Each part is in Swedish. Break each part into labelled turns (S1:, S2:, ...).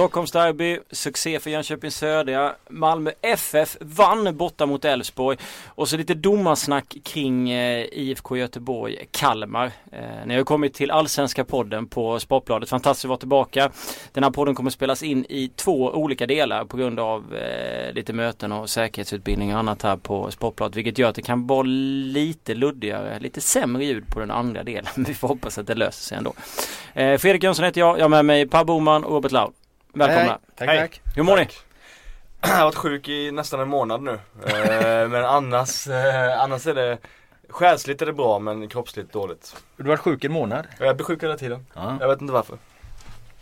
S1: Stockholms derby, succé för Jönköping Södra. Malmö FF vann borta mot Elfsborg. Och så lite domarsnack kring eh, IFK Göteborg, Kalmar. Eh, ni har kommit till Allsvenska podden på Sportbladet. Fantastiskt att vara tillbaka. Den här podden kommer spelas in i två olika delar på grund av eh, lite möten och säkerhetsutbildning och annat här på Sportbladet. Vilket gör att det kan vara lite luddigare, lite sämre ljud på den andra delen. Men vi får hoppas att det löser sig ändå. Eh, Fredrik Jönsson heter jag. Jag har med mig Per Boman och Robert Laud. Välkomna.
S2: Hej. Tack,
S3: Hej.
S2: tack.
S1: Hur mår ni?
S3: Jag har varit sjuk i nästan en månad nu. Eh, men annars, eh, annars är det Själsligt är det bra men kroppsligt dåligt.
S2: Du har varit sjuk en månad.
S3: Jag blir sjuk hela tiden.
S2: Ja,
S3: Jag vet inte varför.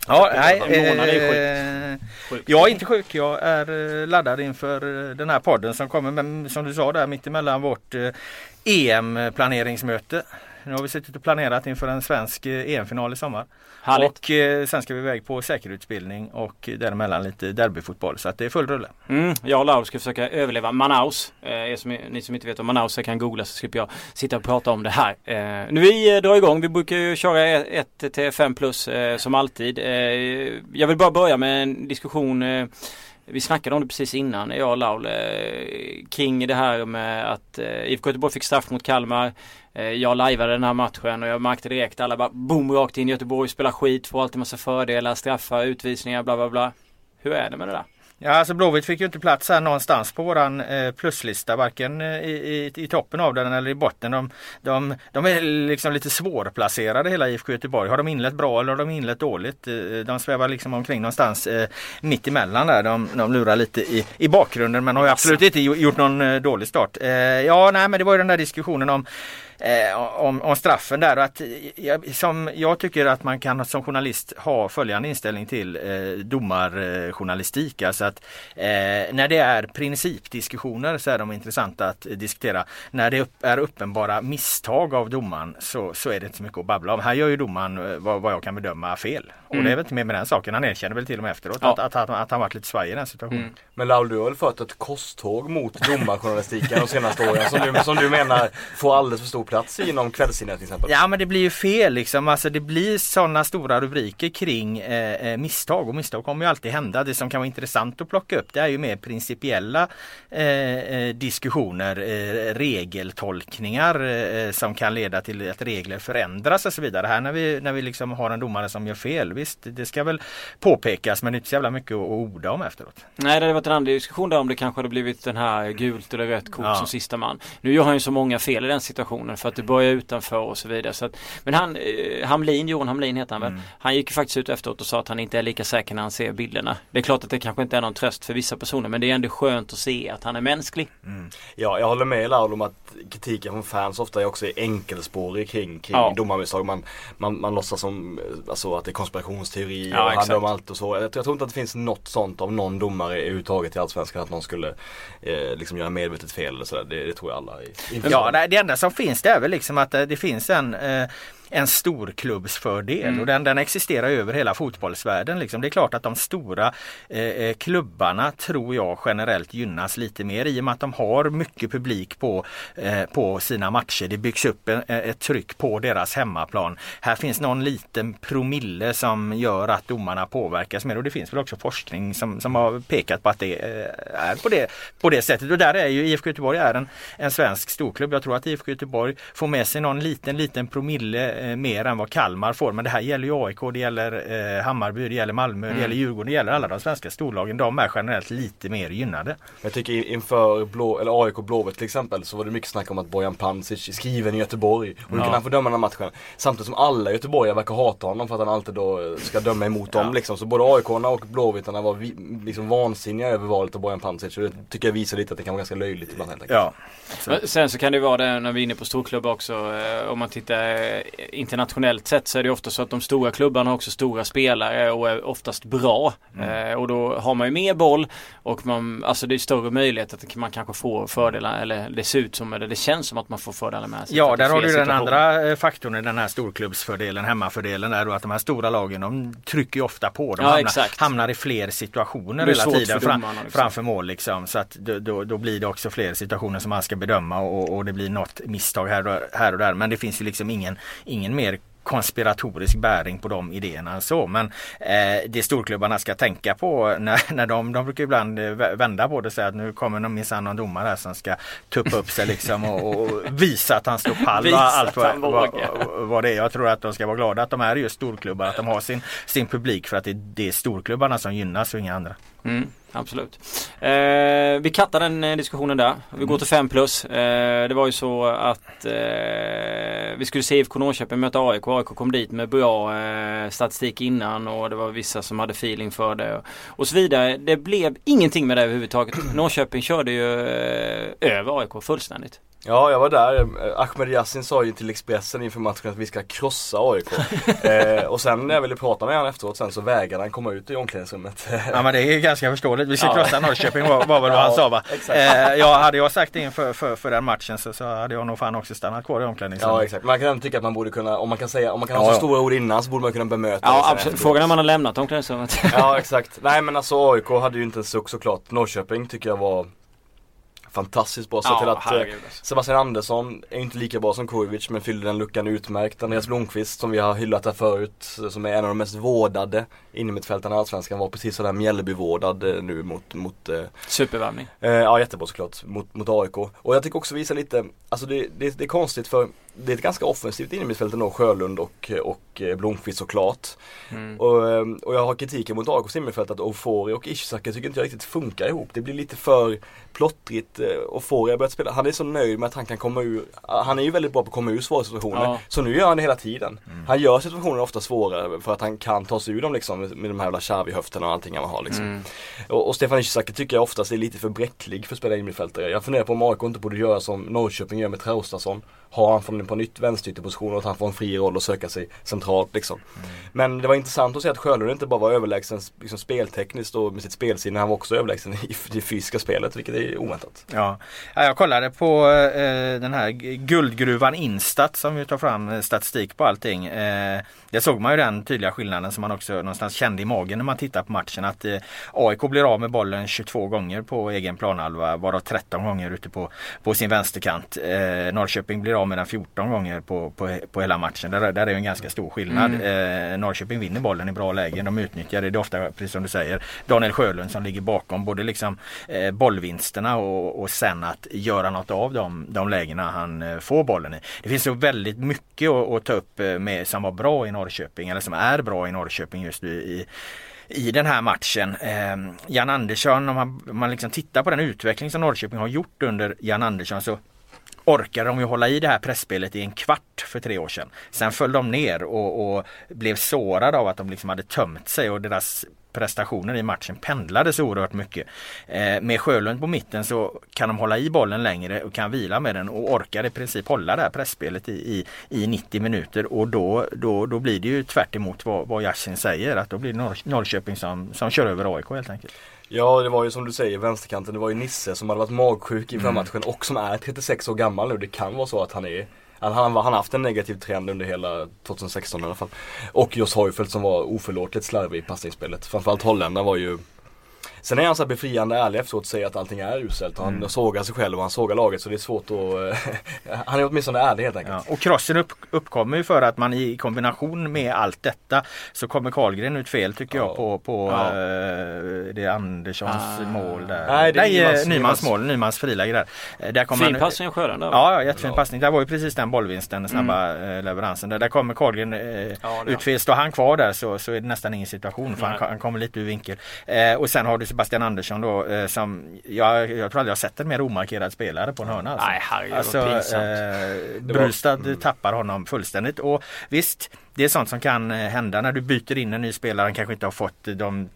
S2: ja nej.
S1: Är
S2: eh,
S1: Sjuk.
S2: Jag är inte sjuk. Jag är eh, laddad inför eh, den här podden som kommer. Men som du sa där mitt emellan vårt eh, EM-planeringsmöte. Nu har vi suttit och planerat inför en svensk eh, EM-final i sommar.
S1: Härligt.
S2: Och eh, sen ska vi iväg på säkerhetsutbildning och däremellan lite derbyfotboll. Så att det är full rulle.
S1: Mm, jag och Laul ska försöka överleva Manaus. Eh, er som, ni som inte vet vad Manaus är kan googla så slipper jag sitta och prata om det här. Eh, nu vi eh, drar igång. Vi brukar ju köra 1 till 5 plus eh, som alltid. Jag vill bara börja med en diskussion vi snackade om det precis innan, jag och Laul, kring det här med att IFK Göteborg fick straff mot Kalmar. Eh, jag lajvade den här matchen och jag märkte direkt alla bara boom rakt in Göteborg, spelar skit, får alltid massa fördelar, straffar, utvisningar, bla bla bla. Hur är det med det där?
S2: Ja, alltså Blåvitt fick ju inte plats här någonstans på våran eh, pluslista. Varken eh, i, i, i toppen av den eller i botten. De, de, de är liksom lite svårplacerade hela IFK Göteborg. Har de inlett bra eller har de inlett dåligt? De svävar liksom omkring någonstans eh, mitt emellan där. De, de lurar lite i, i bakgrunden men har ju absolut inte gjo- gjort någon dålig start. Eh, ja, nej men det var ju den där diskussionen om Eh, om, om straffen där. Att, jag, som jag tycker att man kan som journalist ha följande inställning till eh, domarjournalistik. Alltså att eh, när det är principdiskussioner så är de intressanta att diskutera. När det är uppenbara misstag av domaren så, så är det inte så mycket att babbla om. Här gör ju domaren eh, vad, vad jag kan bedöma fel. Och
S1: Mm.
S2: det är väl inte mer med den saken. Han erkänner väl till och med efteråt
S1: Ja.
S2: att, att, att, att han varit lite svajig i den situationen.
S1: Mm.
S3: Men Laul, du har väl fört ett korståg mot domarjournalistiken de senaste åren som du, som du menar får alldeles för stor plats inom kvällstidningar till exempel?
S2: Ja men det blir ju fel liksom. Alltså det blir sådana stora rubriker kring eh, eh, misstag och misstag kommer ju alltid hända. Det som kan vara intressant att plocka upp det är ju mer principiella eh, eh, diskussioner, eh, regeltolkningar eh, som kan leda till att regler förändras och så vidare. Här när vi, när vi liksom har en domare som gör fel, visst det ska väl påpekas men det är inte så jävla mycket att, att orda om efteråt.
S1: Nej det hade varit en annan diskussion där om det kanske hade blivit den här gult eller rött kort
S2: Ja.
S1: som sista man. Nu gör han ju så många fel i den situationen för att det börjar utanför och så vidare. Så att, men han, eh, Hamlin, Johan Hamlin heter han väl.
S2: Mm.
S1: Han gick ju faktiskt ut efteråt och sa att han inte är lika säker när han ser bilderna. Det är klart att det kanske inte är någon tröst för vissa personer men det är ändå skönt att se att han är mänsklig.
S3: Ja, jag håller med Laul om att kritiken från fans ofta är också enkelspårig kring, kring
S1: Ja.
S3: domarmisstag. Man, man, man låtsas som eh, alltså, att det är konspirationsteori
S1: Ja,
S3: och han
S1: exakt.
S3: dömer allt och så. Jag, jag tror inte att det finns något sånt av någon domare överhuvudtaget i Allsvenskan att någon skulle eh, liksom göra medvetet fel eller sådär. Det, det tror jag alla inför.
S2: Ja, det, det enda som finns det är väl liksom att eh, det finns en eh, en storklubbsfördel
S1: Mm.
S2: och den, den existerar över hela fotbollsvärlden. Liksom. Det är klart att de stora eh, eh, klubbarna tror jag generellt gynnas lite mer i och med att de har mycket publik på, eh, på sina matcher. Det byggs upp en, ett tryck på deras hemmaplan. Här finns någon liten promille som gör att domarna påverkas mer och det finns väl också forskning som, som har pekat på att det eh, är på det, på det sättet. Och där är ju IFK Göteborg är en, en svensk storklubb. Jag tror att IFK Göteborg får med sig någon liten, liten promille eh, mer än vad Kalmar får. Men det här gäller ju AIK, det gäller eh, Hammarby, det gäller Malmö,
S1: Mm.
S2: det gäller Djurgården, det gäller alla de svenska storlagen. De är generellt lite mer gynnade.
S3: Jag tycker in- inför Blå, eller AIK Blåvitt till exempel så var det mycket snack om att Bojan Pancic är skriven i Göteborg. Och hur
S2: Ja.
S3: kan han få döma den här matchen? Samtidigt som alla göteborgare verkar hata honom för att han alltid då ska döma emot dem
S2: Ja.
S3: liksom. Så både aik och Blåvittarna var vi, liksom vansinniga över valet av Bojan Pancic. Och det tycker jag visar lite att det kan vara ganska löjligt ibland helt enkelt.
S2: Ja. Så.
S1: Sen så kan det vara det när vi är inne på storklubbar också. eh, Om man tittar eh, internationellt sett så är det ofta så att de stora klubbarna har också stora spelare och är oftast bra. Eh, Och då har man ju mer boll och man, alltså det är större möjlighet att man kanske får fördelar eller det ser ut som eller det känns som att man får fördelar med sig.
S2: Ja, där har du den andra eh, faktorn i den här storklubbsfördelen, hemmafördelen där då att de här stora lagen de trycker ofta på. De
S1: Ja,
S2: hamnar, hamnar i fler situationer hela tiden fram,
S1: liksom.
S2: framför mål liksom. Så att då, då, då blir det också fler situationer som man ska bedöma och, och det blir något misstag här och, här och där. Men det finns ju liksom ingen, ingen mer konspiratorisk bäring på de idéerna så men eh, det storklubbarna ska tänka på när, när de, de brukar ibland eh, vända på det och säga att nu kommer någon minsann någon domare här som ska tuppa upp sig liksom och, och visa att han står pall
S1: Visa
S2: allt vad, vad, vad det är. Jag tror att de ska vara glada att de är just storklubbar, att de har sin, sin publik för att det, det är storklubbarna som gynnas och inga andra.
S1: Mm, absolut. Eh, vi kattar den eh, diskussionen där. Vi går till 5 plus. Eh, det var ju så att eh, vi skulle se IFK Norrköping möta AIK. AIK kom dit med bra eh, statistik innan och det var vissa som hade feeling för det och, och så vidare. Det blev ingenting med det överhuvudtaget. Norrköping körde ju över AIK fullständigt.
S3: Ja, jag var där. Ahmed Yassin sa ju till Expressen inför matchen att vi ska krossa AIK. eh, och sen när jag ville prata med honom efteråt sen så vägrade han komma ut i omklädningsrummet.
S2: Ja men det är ganska förståeligt. Vi ska
S1: Ja.
S2: krossa Norrköping var, var väl vad han sa va?
S3: exakt.
S2: Eh, ja, hade jag sagt det inför för, för den matchen så, så hade jag nog fan också stannat kvar i omklädningsrummet.
S3: Ja exakt, man kan ändå tycka att man borde kunna, om man kan säga, om man kan
S2: Ja,
S3: ha så
S2: ja.
S3: stora ord innan så borde man kunna bemöta det
S1: Ja
S3: sen
S1: absolut. Frågan är om man har lämnat omklädningsrummet.
S3: Ja exakt. Nej men alltså AIK hade ju inte en suck såklart. Norrköping tycker jag var fantastiskt bra. Så till att eh,
S1: herregud, alltså.
S3: Sebastian Andersson är inte lika bra som Kujovic men fyller den luckan utmärkt. Andreas Blomqvist som vi har hyllat här förut, som är en av de mest vårdade innermittfältarna i Allsvenskan var precis sådär Mjällby-vårdad eh, nu mot, mot eh,
S1: Supervärvning.
S3: Eh, ja jättebra såklart mot, mot AIK. Och jag tycker också visa lite, alltså det, det, det är konstigt för det är ett ganska offensivt innermittfält ändå, Sjölund och, och eh, Blomqvist såklart.
S1: Mm.
S3: Och, eh, och jag har kritiken mot AIKs innermittfält att Ofori och Ishizaki tycker inte jag riktigt funkar ihop. Det blir lite för plottrigt. Eh, Ofori har börjat spela, han är så nöjd med att han kan komma ur, han är ju väldigt bra på att komma ur svåra situationer.
S1: Ja.
S3: Så nu gör han det hela tiden. Han gör situationer ofta svårare för att han kan ta sig ur dem liksom med, med de här jävla Xavi-höfterna och allting han har liksom.
S1: Mm.
S3: Och, och Stefan Ishizaki tycker jag oftast är lite för bräcklig för att spela innermittfältare. Jag funderar på om AIK inte borde göra som Norrköping gör med Traustason. Ha han från på nytt vänsterytterposition och att han får en fri roll och söka sig centralt liksom. Men det var intressant att se att Sjölund inte bara var överlägsen liksom, speltekniskt och med sitt spelsinne. Han var också överlägsen i det fysiska spelet vilket är oväntat.
S2: Ja. Ja, jag kollade på eh, den här guldgruvan Instat som ju tar fram eh, statistik på allting. Eh, där såg man ju den tydliga skillnaden som man också någonstans kände i magen när man tittar på matchen. Att eh, AIK blir av med bollen 22 gånger på egen planhalva varav 13 gånger ute på, på sin vänsterkant. Eh, Norrköping blir av med den 14 gånger på, på, på hela matchen. Där, där är en ganska stor skillnad. Eh, Norrköping vinner bollen i bra lägen. De utnyttjar det. Det är ofta, precis som du säger, Daniel Sjölund som ligger bakom både liksom eh, bollvinsterna och, och sen att göra något av de, de lägena han eh, får bollen i. Det finns så väldigt mycket att, att ta upp eh, med som var bra i Norrköping eller som är bra i Norrköping just nu i i den här matchen. Eh, Jan Andersson, om man, om man liksom tittar på den utveckling som Norrköping har gjort under Jan Andersson så orkade de ju hålla i det här pressspelet i en kvart för tre år sedan. Sen föll de ner och, och blev sårade av att de liksom hade tömt sig och deras prestationer i matchen pendlade så oerhört mycket. Eh, med Sjölund på mitten så kan de hålla i bollen längre och kan vila med den och orkar i princip hålla det här pressspelet i, i, i 90 minuter och då, då, då blir det ju tvärt emot vad, vad Yashin säger att då blir det Norr, Norrköping som, som kör över AIK helt enkelt.
S3: Ja det var ju som du säger vänsterkanten, det var ju Nisse som hade varit magsjuk inför matchen och som är 36 år gammal nu. Det kan vara så att han är han, han, han har haft en negativ trend under hela 2016 i alla fall. Och Jos Hojfeldt som var oförlåtligt slarvig i passningsspelet. Framförallt holländaren var ju Sen är han så här befriande ärlig efteråt och säger att allting är uselt. Han
S2: Mm.
S3: sågar sig själv och han sågar laget så det är svårt att... han är åtminstone ärlig helt enkelt.
S2: Ja, och krossen upp, uppkommer ju för att man i kombination med allt detta så kommer Karlgren ut fel tycker jag
S3: Ja.
S2: på, på
S1: Ja.
S2: eh, det är Anderssons
S1: Ah.
S2: mål där.
S3: Nej, det är
S2: Nej,
S3: Nymans-
S2: Nymans, Nymans mål, Nymans friläge där. Eh, där kommer
S1: Fin passning av där.
S2: Ja, ja jättefin
S3: Ja.
S2: passning. Det var ju precis den bollvinsten, den snabba eh, leveransen. Där, där kommer Karlgren eh,
S1: Ja,
S2: ut fel. Står han kvar där så, så är det nästan ingen situation för han, han kommer lite ur vinkel. Eh, och sen har du Sebastian Andersson då eh, som jag, jag tror aldrig jag har sett en mer omarkerad spelare på en hörna. Alltså.
S1: Nej herregud
S2: Alltså,
S1: vad pinsamt.
S2: eh,
S3: var-
S2: Brustad
S3: mm.
S2: tappar honom fullständigt och visst det är sånt som kan eh, hända när du byter in en ny spelare. Han kanske inte har fått eh, de,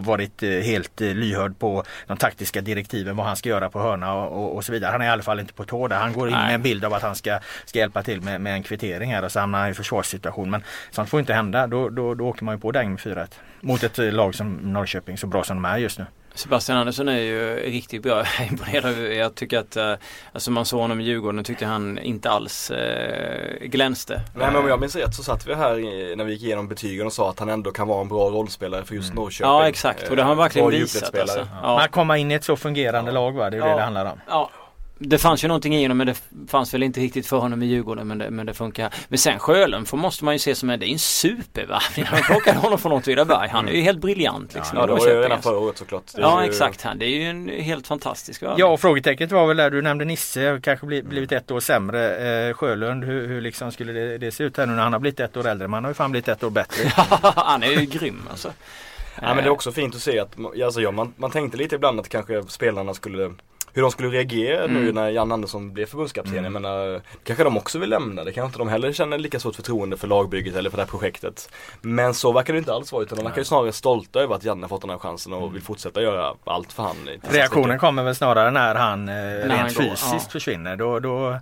S2: varit eh, helt lyhörd på de taktiska direktiven vad han ska göra på hörna och, och, så vidare. Han är i alla fall inte på tå där. Han går in
S1: Nej.
S2: med en bild av att han ska, ska hjälpa till med, med en kvittering här och så hamnar han i försvarssituation. Men sånt får inte hända. Då, då, då åker man ju på däng med 4-1. Mot ett lag som Norrköping så bra som de är just nu.
S1: Sebastian Andersson är ju riktigt bra. Jag imponerad. Jag tycker att, eh, alltså man såg honom i Djurgården och tyckte han inte alls eh, glänste.
S3: Nej men om jag minns rätt så satt vi här i, när vi gick igenom betygen och sa att han ändå kan vara en bra rollspelare för just Norrköping.
S1: Ja exakt och det har han verkligen
S3: Bra
S1: visat alltså.
S2: Man
S1: Ja.
S2: komma in i ett så fungerande
S3: Ja.
S2: lag va, det är ju
S1: Ja.
S2: det det handlar om.
S1: ja. Det fanns ju någonting i honom men det fanns väl inte riktigt för honom i Djurgården men det, men det funkar. Men sen Sjölund måste man ju se som en, det är en supervärvning. Han plockade honom från Åtvidaberg. Han är ju helt briljant liksom.
S3: Ja, det var ju redan förra året såklart.
S1: Ja
S3: ju...
S1: exakt, det är ju en helt fantastisk värvning.
S2: Ja och frågetecknet var väl där du nämnde Nisse, kanske blivit ett år sämre. Eh, Sjölund, hur, hur liksom skulle det, det se ut här nu när han har blivit ett år äldre? Man har ju fan blivit ett år bättre.
S1: han är ju grym alltså.
S3: Ja men det är också fint att se att, alltså, ja, man, man tänkte lite ibland att kanske spelarna skulle hur de skulle reagera mm. nu när Jan Andersson blev förbundskapten. Mm. Jag menar, kanske de också vill lämna. Det kanske inte de heller känner lika stort förtroende för lagbygget eller för det här projektet. Men så verkar det inte alls vara utan de verkar snarare stolta över att Janne fått den här chansen och mm. vill fortsätta göra allt för han.
S2: Reaktionen kommer väl snarare när han eh, när rent han går, fysiskt ja. försvinner. Då, då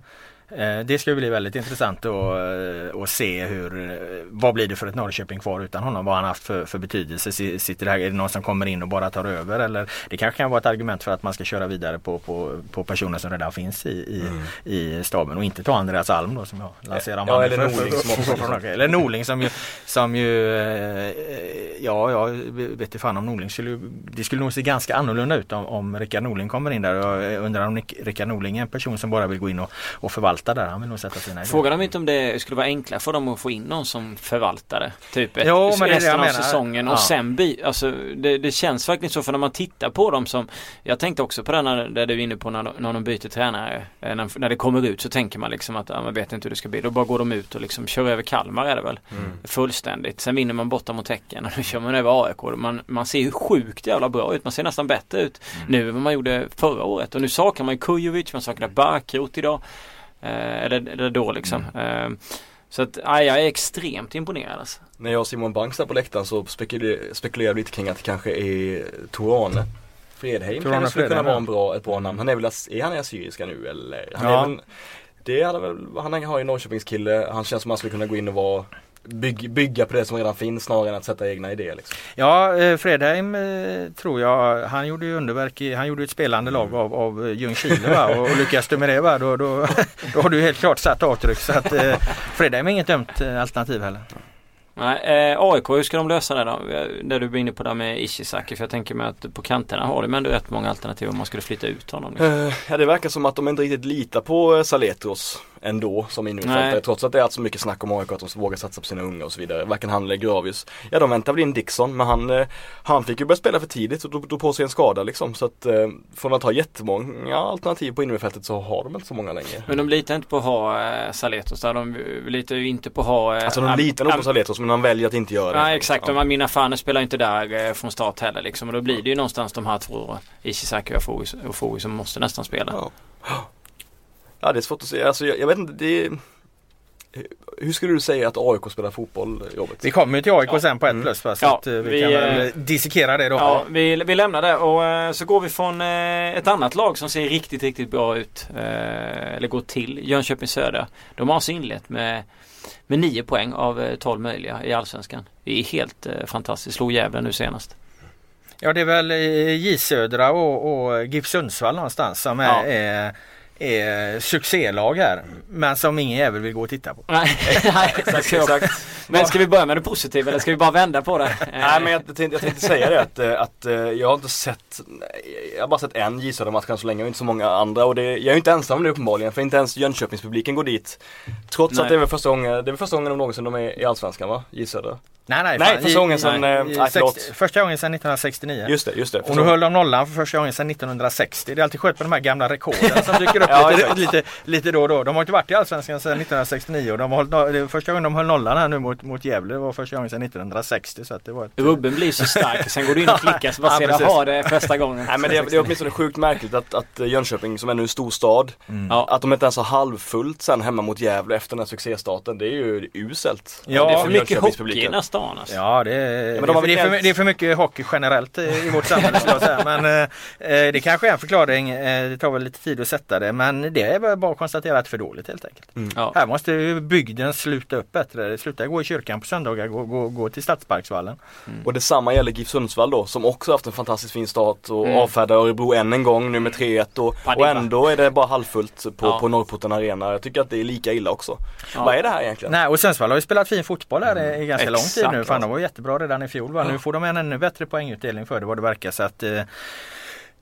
S2: det ska bli väldigt intressant att, eh, att se hur, eh, vad blir det för ett Norrköping kvar utan honom? Vad har han haft för, för betydelse? Sitter det här, är det någon som kommer in och bara tar över? Eller det kanske kan vara ett argument för att man ska köra vidare på, på, på personer som redan finns i, i, mm. i staben och inte ta Andreas Alm då som jag lanserar.
S3: Ja, eller Norling som.
S2: Eller Norling som ju, som ju ja, jag vet inte fan om Norling skulle, det skulle nog se ganska annorlunda ut om, om Rickard Norling kommer in där. Jag undrar om Rickard Norling är en person som bara vill gå in och, och förvalta förvalta där. Han vill nog sätta sina
S1: Frågar de inte om det skulle vara enklare för dem att få in någon som förvaltare? Typ ett, jo, men resten av säsongen och ja. sen bi, alltså det, det, känns verkligen så för när man tittar på dem som Jag tänkte också på det när, där du är inne på när, när de byter tränare eh, när, när det kommer ut så tänker man liksom att ja, man vet inte hur det ska bli. Då bara går de ut och liksom kör över Kalmar är det väl. Mm. Fullständigt. Sen vinner man borta mot Häcken och nu kör man över AIK. Man, man ser hur sjukt jävla bra ut. Man ser nästan bättre ut mm. nu än vad man gjorde förra året. Och nu saknar man ju Kujovic, man saknar Barkrot idag. Eh, eller, eller då liksom. Mm. Eh, så att ja, jag är extremt imponerad alltså.
S3: När jag och Simon Banks där på läktaren så spekulerade spekulerar vi lite kring att det kanske är Torane Fredheim Torane kanske skulle kunna vara en bra, ett bra namn. Han är väl, är han assyriska nu eller? Han ja. är väl, det hade väl, han har ju Norrköpingskille, han känns som att han skulle kunna gå in och vara Bygg, bygga på det som redan finns snarare än att sätta egna idéer. Liksom.
S2: Ja, eh, Fredheim eh, tror jag, han gjorde ju underverk, i, han gjorde ett spelande lag av, av Ljungskile va? och, och lyckas du med det va? Då, då, då har du helt klart satt avtryck så att eh, Fredheim är inget dumt eh, alternativ heller.
S1: Nej, eh, AIK, hur ska de lösa det då? Där du var inne på det med Ishizaki. För jag tänker mig att på kanterna har de ändå rätt många alternativ om man skulle flytta ut honom. Liksom.
S3: Uh, ja, det verkar som att de inte riktigt litar på Saletros ändå som innermittfältare. Trots att det är så mycket snack om AIK att de vågar satsa på sina unga och så vidare. Varken han eller Gravius. Ja de väntar väl in Dixon men han, eh, han fick ju börja spela för tidigt och drog på sig en skada liksom. Så att eh, från att ha jättemånga alternativ på innermittfältet så har de inte så många längre.
S1: Men de litar inte på att ha eh, Saletos där. De litar ju inte på att ha
S3: eh, Alltså de litar nog på Saletos men de väljer att inte göra det.
S1: Nej exakt. Ja. Mina Fane spelar inte där eh, från start heller liksom. Och då blir det ju någonstans de här två Ishizaki och Afoui som måste nästan spela.
S3: Ja. Ja det är svårt att säga. Alltså, jag, jag vet inte. Det är... Hur skulle du säga att AIK spelar fotboll jobbet?
S2: Vi kommer till AIK ja. sen på ett mm. plus va? så ja, att, eh, vi, vi, kan väl eh, dissekera det då.
S1: Ja, vi, vi lämnar det och eh, så går vi från ett annat lag som ser riktigt, riktigt bra ut. Eller går till Jönköping Södra. De har alltså inlett med med 9 poäng av 12 möjliga i Allsvenskan. Det är helt fantastiskt. Slog Gävle nu senast.
S2: Ja det är väl J Södra och, och GIF Sundsvall någonstans som är, ja. Är är succélag här. Men som ingen jävel vill gå och titta på.
S1: Nej, exakt, exakt. Men ska vi börja med det positiva eller ska vi bara vända på det?
S3: Nej men jag tänkte, jag tänkte säga det att, eh, att eh, jag har inte sett Jag har bara sett en J match än så länge och inte så många andra och det, jag är inte ensam om det uppenbarligen för inte ens Jönköpingspubliken går dit. Trots Nej. att det är väl första gången, det är väl första gången någonsin de är i Allsvenskan va? J
S2: Nej nej,
S3: nej första gången sedan, nej,
S2: nej, sex, första gången sedan 1969.
S3: Just det, just det.
S2: Och nu höll de nollan för första gången sedan 1960. Det är alltid skönt med de här gamla rekorden som dyker upp ja, lite, lite, lite, då och då. De har inte varit i Allsvenskan sedan 1969 och de har hållit, första gången de höll nollan här nu mot, mot Gävle var första gången sedan 1960. Så att det var ett,
S1: Rubben blir så stark, sen går du in och klickar så bara ja, ser du ha det första gången.
S3: Nej men det, det är åtminstone sjukt märkligt att, att Jönköping som är nu en stor stad, mm. att de inte ens har halvfullt sen hemma mot Gävle efter den här succéstarten. Det är ju uselt.
S1: Ja, det är för mycket hockey i stan alltså.
S2: Ja det är, ja, de det, är för, det, är för, mycket hockey generellt i vårt samhälle skulle jag säga. Men eh, eh, det kanske är en förklaring. Eh, det tar väl lite tid att sätta det. Men det är bara att konstatera att det är för dåligt helt enkelt. Mm. Ja. Här måste ju bygden sluta upp bättre. Sluta gå i kyrkan på söndagar, gå, gå, gå till Stadsparksvallen.
S3: Mm. Och detsamma gäller GIF Sundsvall då som också haft en fantastiskt fin start och mm. avfärdar Örebro än en gång nu med 3-1 och, och ändå är det bara halvfullt på, ja. på Norrporten Arena. Jag tycker att det är lika illa också. Ja. Vad är det här egentligen?
S2: Nej och Sundsvall har ju spelat fin fotboll här i ganska Exakt. lång tid nu. Fan de var jättebra redan i fjol. Va? Nu får de en ännu bättre poängutdelning för det vad det verkar. Så att, eh,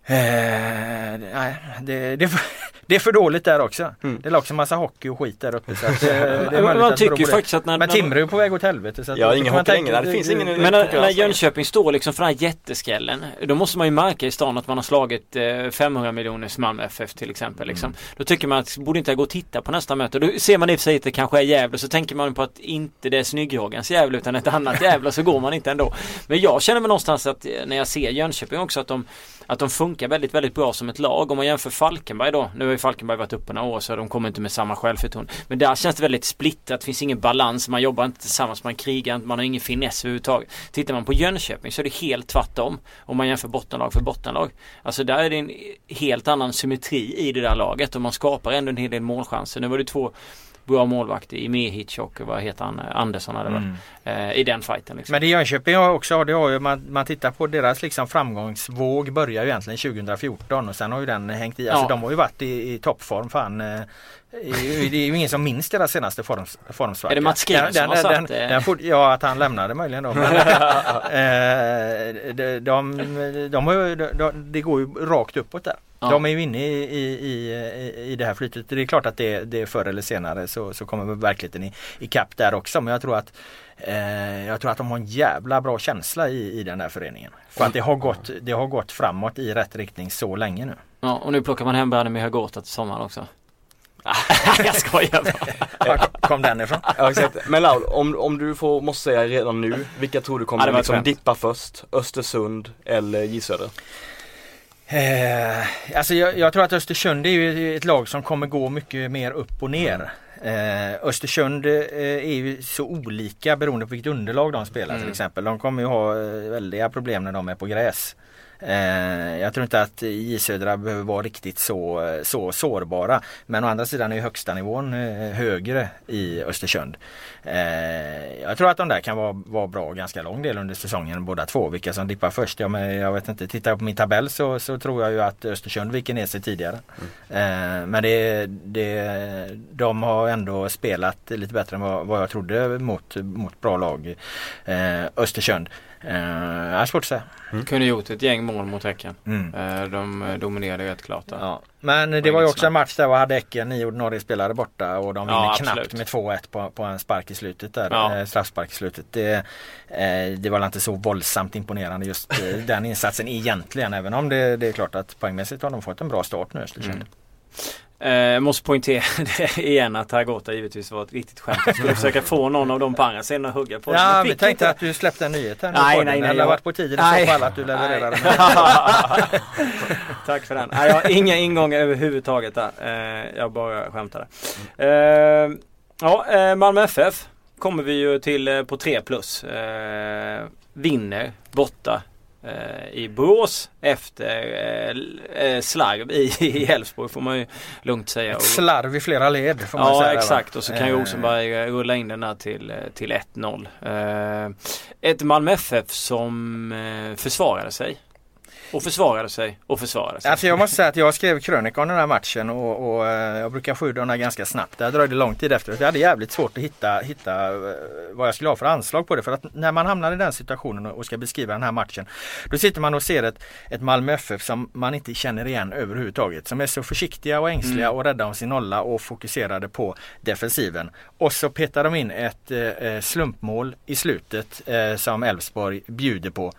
S2: nej, det, det, det är för dåligt där också.
S1: Mm.
S2: Det är också massa hockey och skit där uppe. Så att, eh, det möjligt
S1: man
S2: det beror
S1: tycker
S2: det.
S1: faktiskt att när,
S2: Men Timrå är på väg åt helvete. Så att
S3: Ja, ingen
S2: man
S3: hockey
S2: tänka-
S3: längre. Det finns ingen-
S1: Men när, när Jönköping står liksom för den här jätteskrällen Då måste man ju märka i stan att man har slagit eh, 500 miljoners Malmö FF till exempel liksom. Då tycker man att borde inte jag gå och titta på nästa möte Då ser man i och för sig att det kanske är Gävle Så tänker man på att inte det är Snygghågens Gävle utan ett annat Gävle Så går man inte ändå Men jag känner mig någonstans att eh, när jag ser Jönköping också att de att de funkar väldigt, väldigt bra som ett lag. Om man jämför Falkenberg då. Nu har ju Falkenberg varit uppe några år så de kommer inte med samma självförtroende. Men där känns det väldigt splittrat. Det finns ingen balans. Man jobbar inte tillsammans. Man krigar inte. Man har ingen finess överhuvudtaget. Tittar man på Jönköping så är det helt tvärtom. Om man jämför bottenlag för bottenlag. Alltså där är det en helt annan symmetri i det där laget och man skapar ändå en hel del målchanser. Nu var det två bra målvakter i Mehic och vad heter han? Andersson hade
S2: Mm.
S1: Eh, I den fighten liksom.
S2: Men det Jönköping har också, det har ju, man, man tittar på deras liksom framgångsvåg börjar ju egentligen 2014 och sen har ju den hängt i. Alltså
S1: Ja.
S2: de har ju varit i, i toppform fan. eh, Det är ju ingen som minns deras senaste forms, formsvacka.
S1: Är det Mats Green
S2: Den-
S1: som
S2: den-
S1: har
S2: den- den fort- Ja, att han lämnade möjligen då. Men, eh, de, de, de, de, det går ju rakt uppåt där.
S1: Ja.
S2: De är ju inne i, i, i, i det här flytet. Det är klart att det, det är förr eller senare så, så kommer verkligheten i, i kapp där också. Men jag tror att eh, jag tror att de har en jävla bra känsla i, i den här föreningen. För att det har, gått, det har gått framåt i rätt riktning så länge nu.
S1: Ja, och nu plockar man hem Branimir Hagota till sommaren också. jag skojar bara.
S2: Var kom den ifrån?
S3: Ja, exakt. Men Laul, om, om du får, måste säga redan nu, vilka tror du
S1: Ja,
S3: kommer
S1: var
S3: liksom dippa först? Östersund eller J?
S2: Eh, alltså jag, jag tror att Östersund är ju ett lag som kommer gå mycket mer upp och ner. Eh, Östersund eh, är ju så olika beroende på vilket underlag de spelar till
S1: Mm.
S2: exempel. De kommer ju ha eh, väldiga problem när de är på gräs. Eh, jag tror inte att J Södra behöver vara riktigt så, så sårbara. Men å andra sidan är högsta nivån eh, högre i Östersund. Eh, jag tror att de där kan vara, vara bra ganska lång del under säsongen båda två. Vilka som dippar först, ja, men jag vet inte. Tittar jag på min tabell så, så tror jag ju att Östersund viker ner sig tidigare. Mm. men det, det, de har ändå spelat lite bättre än vad, vad jag trodde mot, mot bra lag. Östersund. Eh, jag har svårt att säga.
S1: Kunde gjort ett gäng mål mot Häcken.
S2: Mm.
S1: Eh, De eh, dominerade rätt klart där.
S2: Ja. Men det
S1: Var
S2: var ju också en match där vi hade Häcken, nio ordinarie spelare borta och de vinner
S1: Ja,
S2: knappt med 2-1 på, på en spark i slutet där.
S1: Ja.
S2: Straffspark i slutet. Det, det var väl inte så våldsamt imponerande just den insatsen egentligen. Även om det, det är klart att poängmässigt har de fått en bra start nu Östersund.
S1: Mm. Eh, måste poängtera det igen att Hagota givetvis var ett riktigt skämt. Jag skulle försöka få någon av de på andra sidan att hugga på.
S2: Ja, vi tänkte
S1: inte.
S2: att du släppte en nyhet här nu
S1: Nej, nej,
S2: den.
S1: nej,
S2: Eller
S1: jag-
S2: varit på tiden i så fall att du levererade.
S1: Nej. Tack för den. Nej, jag har inga ingångar överhuvudtaget där. Eh, jag bara skämtade. Eh, ja, Malmö FF kommer vi ju till på 3 plus. Vinner borta i Borås efter eh, eh, slarv i Elfsborg får man ju lugnt säga. Och-
S2: Slarv i flera led får man
S1: Ja
S2: säga. va?
S1: exakt och så kan ju
S2: Eh,
S1: Rosenberg eh, rulla in den där till, eh, till 1-0. Eh, ett Malmö FF som eh, försvarade sig. Och försvarade sig och försvarade sig.
S2: Alltså jag måste säga att jag skrev krönika om den här matchen och, och eh, jag brukar ur den här ganska snabbt. Det dröjde lång tid efter. Jag hade jävligt svårt att hitta, hitta eh, vad jag skulle ha för anslag på det. För att när man hamnar i den situationen och ska beskriva den här matchen. Då sitter man och ser ett, ett Malmö FF som man inte känner igen överhuvudtaget. Som är så försiktiga och ängsliga
S1: Mm.
S2: och rädda om sin nolla och fokuserade på defensiven. Och så petar de in ett eh, slumpmål i slutet eh, som Elfsborg bjuder på.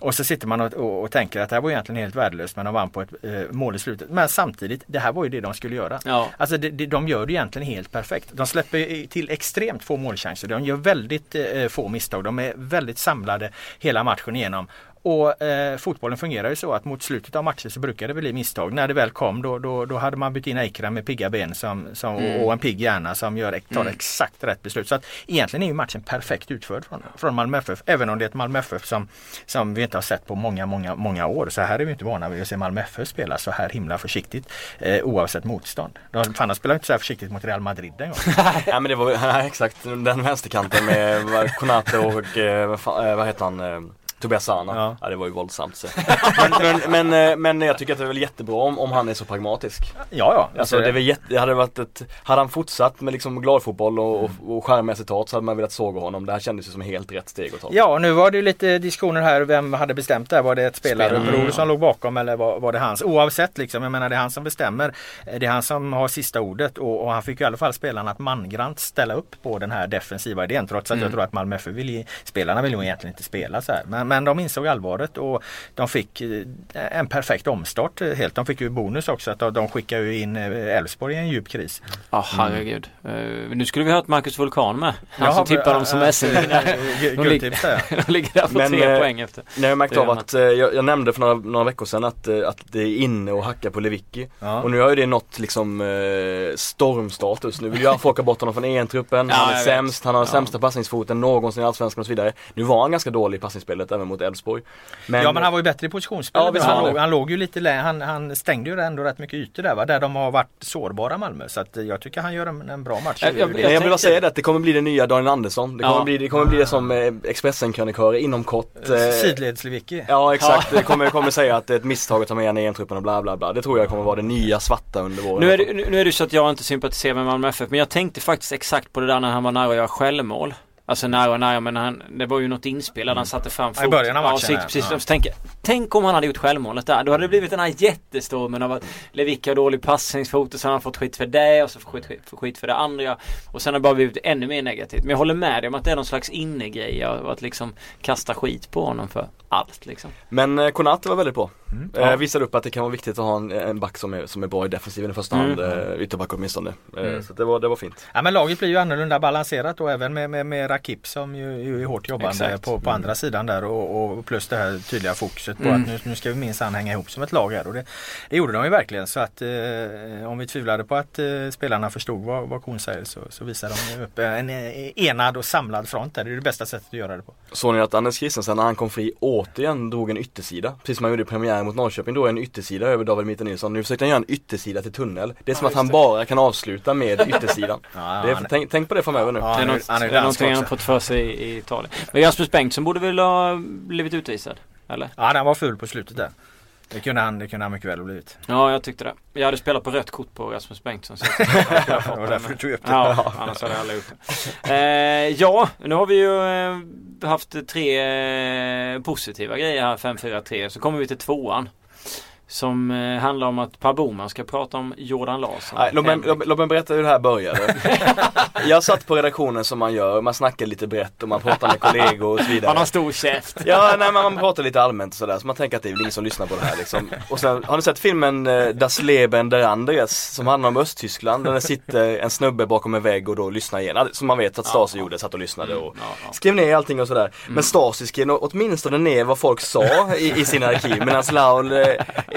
S2: Och så sitter man och, och, och tänker att det här var egentligen helt värdelöst men de vann på ett eh, mål i slutet. Men samtidigt, det här var ju det de skulle göra.
S1: Ja.
S2: Alltså det, det, de gör det egentligen helt perfekt. De släpper till extremt få målchanser. De gör väldigt eh, få misstag. De är väldigt samlade hela matchen igenom. Och eh, fotbollen fungerar ju så att mot slutet av matchen så brukar det bli misstag. När det väl kom då, då, då hade man bytt in Eikram med pigga ben som, som,
S1: Mm.
S2: och, en pigg hjärna som gör, tar
S1: Mm.
S2: exakt rätt beslut. Så att egentligen är ju matchen perfekt utförd från, från Malmö FF. Även om det är ett Malmö FF som, som vi inte har sett på många, många, många år. Så här är vi inte vana vid att se Malmö FF spela så här himla försiktigt eh, oavsett motstånd. De, fan, de spelar inte så här försiktigt mot Real Madrid en gång.
S3: Ja men det var exakt den vänsterkanten med Konate och eh, vad, fan, eh, vad heter han? Tobias Sana.
S2: Ja.
S3: Ja. det var ju våldsamt så. men, men, men, eh, men jag tycker att det är väl jättebra om, om han är så pragmatisk.
S2: Ja, ja.
S3: Alltså det, är väl jätte, det hade varit ett, hade han fortsatt med liksom gladfotboll och, och, och charmiga citat så hade man velat såga honom. Det här kändes ju som helt rätt steg att ta.
S2: Ja, nu var det ju lite diskussioner här. Vem hade bestämt det här? Var det ett spelarbror
S1: Mm.
S2: som låg bakom eller var, var det hans? Oavsett liksom, jag menar det är han som bestämmer. Eh, Det är han som har sista ordet och, och han fick i alla fall spelarna att mangrant ställa upp på den här defensiva idén. Trots att
S1: Mm.
S2: jag tror att Malmö FF vill spelarna vill ju egentligen inte spela så här. Men, men de insåg allvaret och de fick eh, en perfekt omstart eh, helt. De fick ju bonus också att de, de skickade ju in eh, Elfsborg i en djup kris.
S1: Ja herregud. Eh, nu skulle vi ha haft Marcus Vulkan med. Han
S2: Jaha,
S1: som tippar dem som SM-vinnare. De ligger där på
S3: Men,
S1: tre poäng efter.
S3: Nej, jag märkt av att, jag, jag nämnde för några, några veckor sedan att, att det är inne att hacka på Lewicki.
S2: Ja.
S3: Och nu har ju det nått liksom stormstatus. Nu vill ju folk ha bort honom från EM-truppen.
S1: Ja,
S3: han är
S1: vet.
S3: sämst, han har den
S1: Ja.
S3: sämsta passningsfoten någonsin i Allsvenskan och så vidare. Nu var han ganska dålig i passningsspelet även mot Elfsborg.
S2: ja men han var ju bättre i positionsspelet.
S3: Ja,
S2: han, låg, han låg ju lite lä- han, han stängde ju ändå rätt mycket ytor där va? Där de har varit sårbara Malmö. Så att eh, jag tycker han gör en, en bra match.
S1: Jag- jag-
S3: Men jag vill bara säga det att det kommer bli det nya Daniel Andersson. Det kommer,
S1: Ja.
S3: bli, det, kommer bli det som eh, Expressen-krönikörer inom kort. Eh,
S2: Sidleds-Lewicki.
S3: Ja exakt, det kommer, kommer säga att det är ett misstag att ta med en i EM-truppen och bla bla bla. Det tror jag kommer vara det nya svarta under våren.
S1: Nu är, det, nu nu är det så att jag inte sympatiserar med Malmö FF men jag tänkte faktiskt exakt på det där när han var nära att göra självmål. Alltså nära och nära men han, det var ju något inspel där han satte fram
S2: Ja, i början av matchen,
S1: Ja,
S2: ja.
S1: precis.
S2: Ja.
S1: Tänk, tänk om han hade gjort självmålet där. Då hade det blivit den här jättestormen av att Lewicki har dålig passningsfot och så har han fått skit för det och så får skit, skit, skit för det andra. Och sen har det bara blivit ännu mer negativt. Men jag håller med dig om att det är någon slags innegrej och att liksom kasta skit på honom för allt liksom.
S3: Men eh, Konate var väldigt bra.
S2: Mm.
S3: Eh,
S2: Ja.
S3: visade upp att det kan vara viktigt att ha en, en back som är, som är bra i defensiven i första hand.
S1: Mm.
S3: Eh, ytterback åtminstone. Eh,
S2: Mm.
S3: Så det var, det var fint.
S2: Ja, men laget blir ju annorlunda balanserat och även med, med, med Rakip som ju, ju är hårt jobbande
S1: Exakt.
S2: på, på andra sidan där och, och plus det här tydliga fokuset på
S1: Mm.
S2: att nu, nu ska vi minsann hänga ihop som ett lag här och det, det gjorde de ju verkligen så att eh, om vi tvivlade på att eh, spelarna förstod vad, vad kon säger så, så visar de upp en enad och samlad front där. Det är det bästa sättet att göra det på.
S3: Såg ni att Anders Christensen när han kom fri återigen drog en yttersida? Precis som han gjorde i premiären mot Norrköping, drog en yttersida över David Mitter Nilsson. Nu försökte han göra en yttersida till tunnel. Det är som
S1: Ja,
S3: att han
S1: det.
S3: bara kan avsluta med yttersidan.
S2: Ja,
S3: det är,
S2: han-
S3: tänk, tänk på det framöver nu.
S2: Ja,
S1: det är,
S2: han
S1: något,
S2: han är
S1: det är
S2: dansk
S1: någonting han har fått för sig i, i Italien. Men Rasmus Bengtsson borde väl ha blivit utvisad? Eller?
S2: Ja, den var ful på slutet där. Det kunde han, det kunde han mycket väl ha blivit.
S1: Ja, jag tyckte det. Jag hade spelat på rött kort på Rasmus Bengtsson. Så jag
S2: Det var därför du tog upp det.
S1: Ja, annars hade jag aldrig gjort det. Eh, ja, nu har vi ju eh, haft tre eh, positiva grejer här, 5-4-3. Så kommer vi till tvåan. Som eh, handlar om att Per Boman ska prata om Jordan Larsson.
S3: Nej, låt, mig, låt, låt mig berätta hur det här började. jag satt på redaktionen som man gör, man snackar lite brett och man pratar med kollegor och så vidare.
S1: Han har stor käft.
S3: Ja, nej men man pratar lite allmänt och sådär så man tänker att det är väl ingen som lyssnar på det här liksom. Och sen, har ni sett filmen eh, Das Leben der Andres som handlar om Östtyskland där det sitter en snubbe bakom en vägg och då lyssnar igen. Som man vet att Stasi
S1: Ja.
S3: gjorde, satt och lyssnade och
S1: Ja, ja.
S3: skrev ner allting och sådär. Men Stasi skrev åtminstone ner vad folk sa i, i sina arkiv medan Laul eh,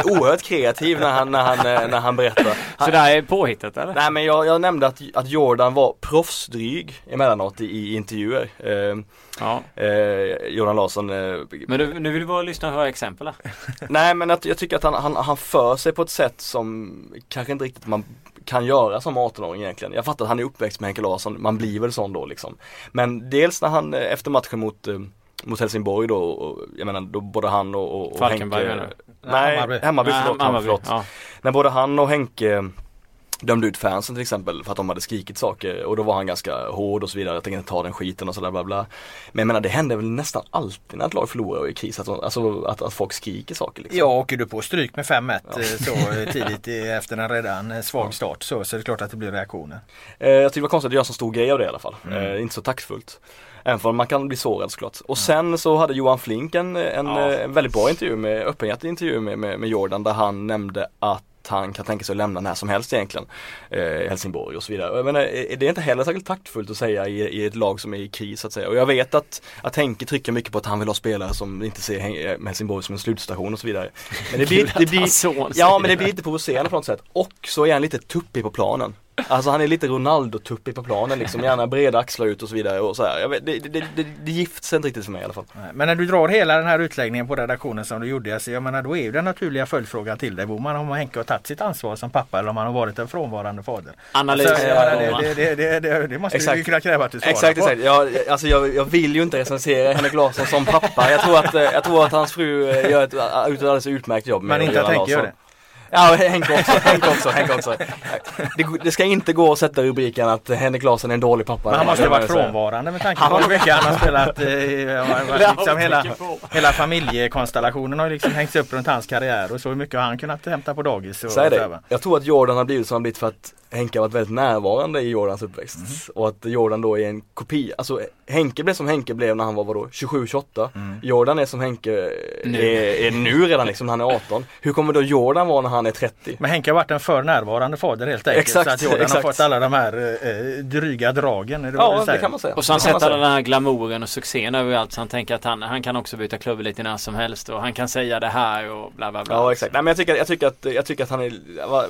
S3: är oerhört kreativ när han, när han, eh, när han berättar.
S1: Så det här är påhittat eller?
S3: Nej men jag, jag nämnde att, att Jordan var proffsdryg emellanåt i, i intervjuer. Eh,
S1: Ja.
S3: eh, Jordan Larsson eh,
S1: Men du, nu vill vi bara lyssna och höra exempel här.
S3: Nej men att, jag tycker att han, han, han för sig på ett sätt som kanske inte riktigt man kan göra som 18-åring egentligen. Jag fattar att han är uppväxt med Henke Larsson, man blir väl sån då liksom. Men dels när han eh, efter matchen mot, eh, mot Helsingborg då, och, jag menar då både han och, och,
S1: Falkenberg
S3: Henke Nej,
S2: Hammarby.
S3: Hammarby,
S1: Nej,
S3: förlåt,
S1: Hammarby,
S3: förlåt.
S1: Ja.
S3: När både han och Henke dömde ut fansen till exempel för att de hade skrikit saker och då var han ganska hård och så vidare. Jag tänker inte ta den skiten och sådär bla bla. Men jag menar det händer väl nästan alltid när ett lag förlorar och är i kris. Att, alltså, att, att folk skriker saker liksom.
S2: Ja, åker du på stryk med 5-1 eh, så eh, tidigt efter en redan eh, svag start så, så är det klart att det blir reaktioner.
S3: Eh, jag tycker det var konstigt att göra så stor grej av det i alla fall.
S2: Mm.
S3: Eh, inte så taktfullt. Även om man kan bli sårad såklart. Och sen så hade Johan Flink en, en,
S1: Ja.
S3: eh, en väldigt bra intervju med, öppenhjärtig intervju med, med, med Jordan där han nämnde att han kan tänka sig att lämna när som helst egentligen. Eh, Helsingborg och så vidare. Jag menar, är det är inte heller särskilt taktfullt att säga i, i ett lag som är i kris så att säga. Och jag vet att, att Henke trycker mycket på att han vill ha spelare som inte ser Hen- Helsingborg som en slutstation och så vidare. Men det blir, det blir, Ja men det blir lite provocerande på något sätt. Och så är han lite tuppig på planen. Alltså han är lite Ronaldo-tuppig på planen liksom, gärna breda axlar ut och så vidare och så här. Jag vet, det, det, det, det gift sig inte riktigt för mig i alla fall.
S2: Men när du drar hela den här utläggningen på redaktionen som du gjorde, alltså, jag menar då är ju den naturliga följdfrågan till dig Boman om Henke har tagit sitt ansvar som pappa eller om han har varit en frånvarande fader.
S1: Analys.
S2: Alltså, jag menar,
S1: ja,
S2: det, det, det, det, det måste
S3: Exakt.
S2: du kunna kräva att du svarar
S3: Exakt,
S2: på.
S3: exakt. Jag, alltså jag, jag vill ju inte recensera Henrik Larsson som pappa. Jag tror att, eh, jag tror att hans fru eh, gör ett, ut ett alldeles utmärkt jobb med
S2: Men inte att Henke gör det.
S3: Ja, Henke också, Henke också, Henke också. Det, det ska inte gå att sätta rubriken att Henrik Larsson är en dålig pappa.
S2: Men han måste ha varit frånvarande med tanke på hur mycket han har spelat. Eh, liksom hela, hela familjekonstellationen har ju liksom hängts upp runt hans karriär och så hur mycket har han kunnat hämta på dagis. Och,
S3: Så är det. Jag tror att Jordan har blivit som han blivit för att Henke har varit väldigt närvarande i Jordans uppväxt.
S2: Mhm.
S3: Och att Jordan då är en kopia, alltså Henke blev som Henke blev när han var vadå, 27-28.
S2: Mm.
S3: Jordan är som Henke
S1: Nu.
S3: Är, är nu redan liksom när han är 18. Hur kommer då Jordan vara när han är 30?
S2: Men Henke har varit en för närvarande fader helt enkelt.
S3: Exakt,
S2: så att Jordan
S3: exakt.
S2: har fått alla de här eh, dryga dragen. är det
S3: Ja, det kan man säga.
S1: Och så har han sett all
S3: säga.
S1: den här glamouren och succén överallt så han tänker att han, han kan också byta klubb lite när som helst och han kan säga det här och bla bla bla.
S3: Ja exakt, nej men jag tycker, jag tycker att, jag tycker att han är,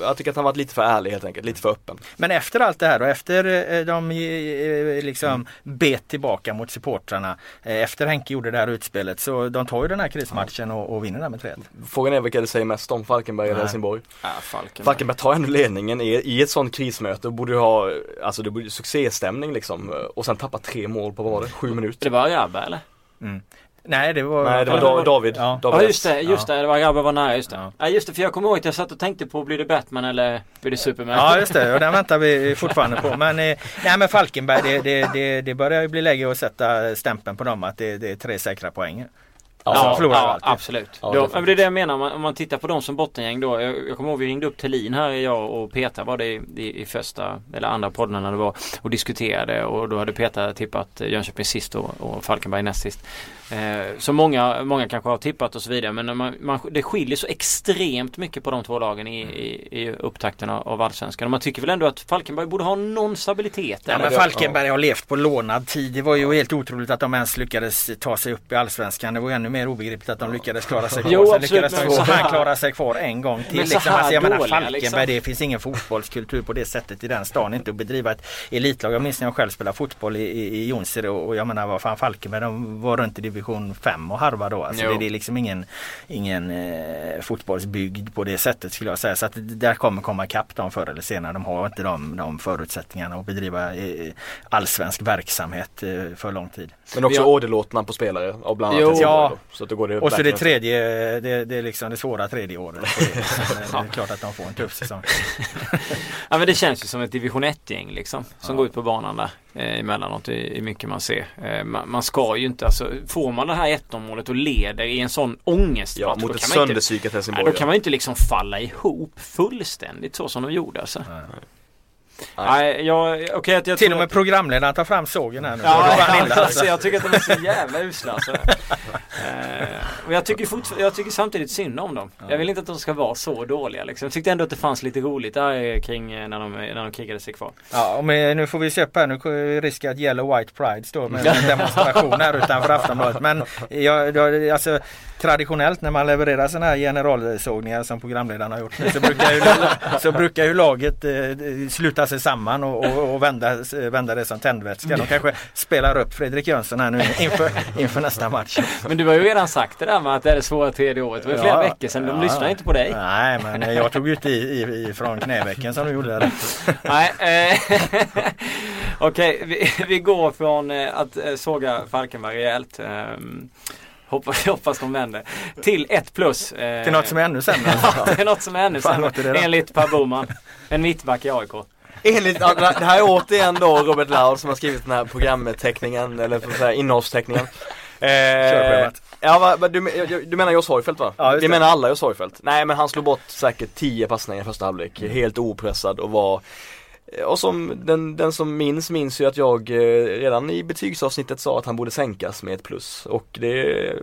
S3: jag tycker att han varit lite för ärlig helt enkelt, lite för öppen.
S2: Men efter allt det här och efter eh, de eh, liksom bet tillbaka mot supportrarna eh, Efter Henke gjorde det här utspelet så de tar ju den här krismatchen och, och vinner den med 3
S3: Frågan är vilka det säger mest om, Falkenberg eller. Helsingborg.
S1: Ja, Falkenberg.
S3: Falkenberg tar ändå ledningen i, i ett sånt krismöte och borde ju ha, alltså det borde ju succéstämning liksom. Och sen tappa tre mål på vad var det, sju minuter?
S1: Det var Rabba eller?
S2: Nej det var,
S3: Nej det var da,
S1: var-
S3: David.
S2: Ja.
S3: David
S1: Ja just det, just
S2: Ja.
S1: det, det var Rabba var nära just det.
S2: Ja.
S1: Ja. just det, för jag kommer ihåg att jag satt och tänkte på blir det Batman eller blir det Superman?
S2: Ja just det och den väntar vi fortfarande på. Men, eh, nej, men Falkenberg det, det, det, det börjar ju bli läge att sätta stämpeln på dem att det, det är tre säkra poäng.
S1: Ja,
S2: Ja,
S1: absolut.
S3: Ja,
S1: men det är det jag menar, om man, om man tittar på dem som bottengäng då. Jag, jag kommer ihåg vi ringde upp Thelin här, jag och Peter var det i, i, i första eller andra podden när det var och diskuterade och då hade Peter tippat Jönköping sist och, och Falkenberg näst sist. Eh, så många, många kanske har tippat och så vidare men man, man, det skiljer så extremt mycket på de två lagen i, i, i upptakten av, Allsvenskan. Och man tycker väl ändå att Falkenberg borde ha någon stabilitet.
S2: Ja, men Falkenberg har levt på lånad tid. Det var ju helt otroligt att de ens lyckades ta sig upp i Allsvenskan. Det var ännu mer obegripligt att de lyckades klara sig kvar.
S1: Jo, absolut,
S2: lyckades de så här klara sig kvar en gång till.
S1: Så
S2: Liksom.
S1: här
S2: Alltså, jag menar
S1: dåliga,
S2: Falkenberg,
S1: liksom.
S2: det finns ingen fotbollskultur på det sättet i den stan. Inte att bedriva ett elitlag. Jag minns när jag själv spelade fotboll i, i, i Jonsered och, och jag menar vad fan Falkenberg de var runt i division 5 och harva då. Alltså, det, det är liksom ingen, ingen eh, fotbollsbygd på det sättet skulle jag säga. Så att det där kommer komma ikapp dem förr eller senare. De har inte de, de förutsättningarna att bedriva eh, allsvensk verksamhet eh, för lång tid.
S3: Men också
S1: Ja.
S3: orderlåtna på spelare av bland annat
S2: Ja.
S3: Så att då går det
S2: Och så det tredje, det, det är liksom det svåra tredje året. det. Det är klart att de får en tuff säsong.
S1: Ja men det känns ju som ett division 1-gäng liksom. Som går ut på banan där eh, emellanåt i, i mycket man ser. Eh, man, man ska ju inte alltså, får man det här 1 målet och leder i en sån ångestmatch.
S3: Ja,
S1: då
S3: mot ett
S1: kan man inte,
S3: sönderpsykat Helsingborg.
S1: då kan man ju inte liksom falla ihop fullständigt så som de gjorde alltså.
S2: Nej.
S1: Nej, jag, okej att jag
S2: Till och med
S1: att-
S2: programledaren tar fram sågen här nu.
S1: Ja, ja, alltså. jag tycker att de är så jävla usla alltså. Eh, och jag tycker, fortfar- jag tycker samtidigt synd om dem. Jag vill inte att de ska vara så dåliga liksom. Jag tyckte ändå att det fanns lite roligt där eh, kring eh, när de, när de krigade sig kvar.
S2: Ja, men nu får vi upp här. Nu är det risk att Yellow White Pride står med en demonstration här utanför Aftonbladet. Men jag, jag, alltså, traditionellt när man levererar sådana här generalsågningar som programledaren har gjort så brukar ju, så brukar ju laget eh, sluta sig samman och, och, och vända, vända det som tändvätska. De kanske spelar upp Fredrik Jönsson här nu inför, inför nästa match.
S1: Men du har ju redan sagt det där med att det är det svåra tredje året. Det var ju flera
S2: Ja,
S1: veckor sedan. De
S2: ja.
S1: lyssnar inte på dig.
S2: Nej, men jag tog ut i, i, ifrån knävecken som du gjorde. Där.
S1: Nej. Eh, Okej, vi, vi går från eh, att eh, såga Falkenberg rejält. Eh, hoppas, hoppas de vänder. Till ett plus. Eh,
S2: Till något som är ännu sämre.
S1: Ja, det är något som är ännu sämre. Enligt Per Boman. En mittback i AIK.
S3: Enligt, ja, det här är återigen då Robert Laul som har skrivit den här programteckningen eller för att säga innehållsteckningen. Eh, ja, du, du menar Jos Hojfeldt va?
S2: Ja,
S3: Vi
S2: det.
S3: menar alla Jos Hojfeldt. Nej men han slog bort säkert 10 passningar i första halvlek, helt opressad och var och som den, den som minns, minns ju att jag eh, redan i betygsavsnittet sa att han borde sänkas med ett plus och det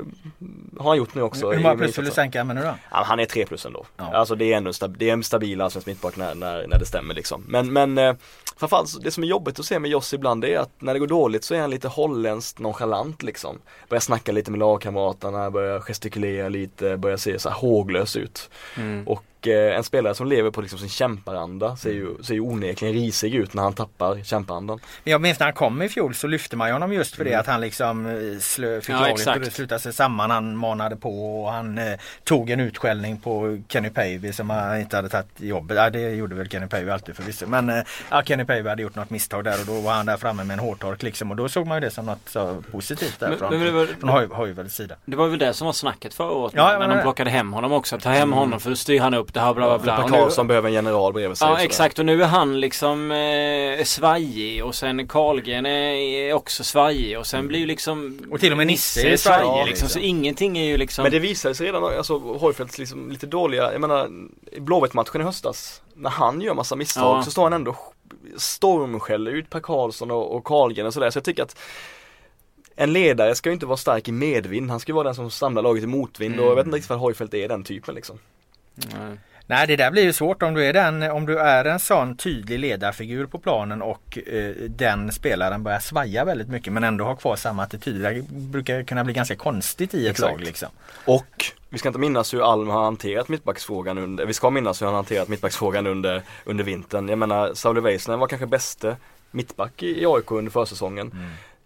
S3: har han gjort nu också.
S2: Hur många plus vill du sänka med nu då?
S3: Han är 3 plus ändå.
S2: Ja.
S3: Alltså det är ändå det är en stabil allsvensk mittback när, när, när det stämmer liksom. Men, men framförallt det som är jobbigt att se med Joss ibland det är att när det går dåligt så är han lite holländskt nonchalant liksom. Börjar snacka lite med lagkamraterna, börjar gestikulera lite, börjar se så här håglös ut.
S1: Mm.
S3: Och Och eh, en spelare som lever på liksom sin kämparanda ser ju, ser ju onekligen risig ut när han tappar kämparandan.
S2: Jag minns när han kom i fjol så lyfte man ju honom just för det
S3: Mm.
S2: att han liksom eh, slö, fick
S1: Ja,
S2: laget att sluta sig samman. Han manade på och han eh, tog en utskällning på Kenny Pavey som han inte hade tagit jobbet. Ja, det gjorde väl Kenny Pavey alltid förvisso. Men eh, ja, Kenny Pavey hade gjort något misstag där och då var han där framme med en hårtork liksom och då såg man ju det som något så positivt där
S1: Men-
S2: från,
S1: men det var-
S2: från Hoj- sida.
S1: Det var väl det som var snacket förra året
S2: Ja,
S1: när de plockade hem honom också. Ta hem honom för då styr han upp det här bla bla bla.
S3: Per
S1: Och nu-
S3: Karlsson behöver en general bredvid sig.
S1: Ja exakt och nu är han liksom eh, svajig och sen Karlgren är, också svajig och sen blir ju liksom
S2: Och till och med Nisse är
S1: svajig
S2: svajig,
S1: liksom. Så
S2: liksom.
S1: ingenting är ju liksom
S3: Men det visade sig redan, alltså Hojfeldts liksom lite dåliga, jag menar i Blåvitt-matchen i höstas När han gör massa misstag
S1: Ja.
S3: så står han ändå stormskäller ut Per Karlsson och, och Karlgren och sådär så jag tycker att En ledare ska ju inte vara stark i medvind, han ska ju vara den som samlar laget i motvind och jag vet inte riktigt vad Hojfeldt är den typen liksom
S1: Nej.
S2: Nej det där blir ju svårt om du är, den, om du är en sån tydlig ledarfigur på planen och eh, den spelaren börjar svaja väldigt mycket men ändå har kvar samma attityd. Det brukar kunna bli ganska konstigt i ett
S3: Exakt.
S2: lag liksom.
S3: Och vi ska inte minnas hur Alm har hanterat mittbacksfrågan under, vi ska minnas hur han hanterat mittbacksfrågan under, under vintern. Jag menar Sauli Väisänen var kanske bäste mittback i i AIK under försäsongen.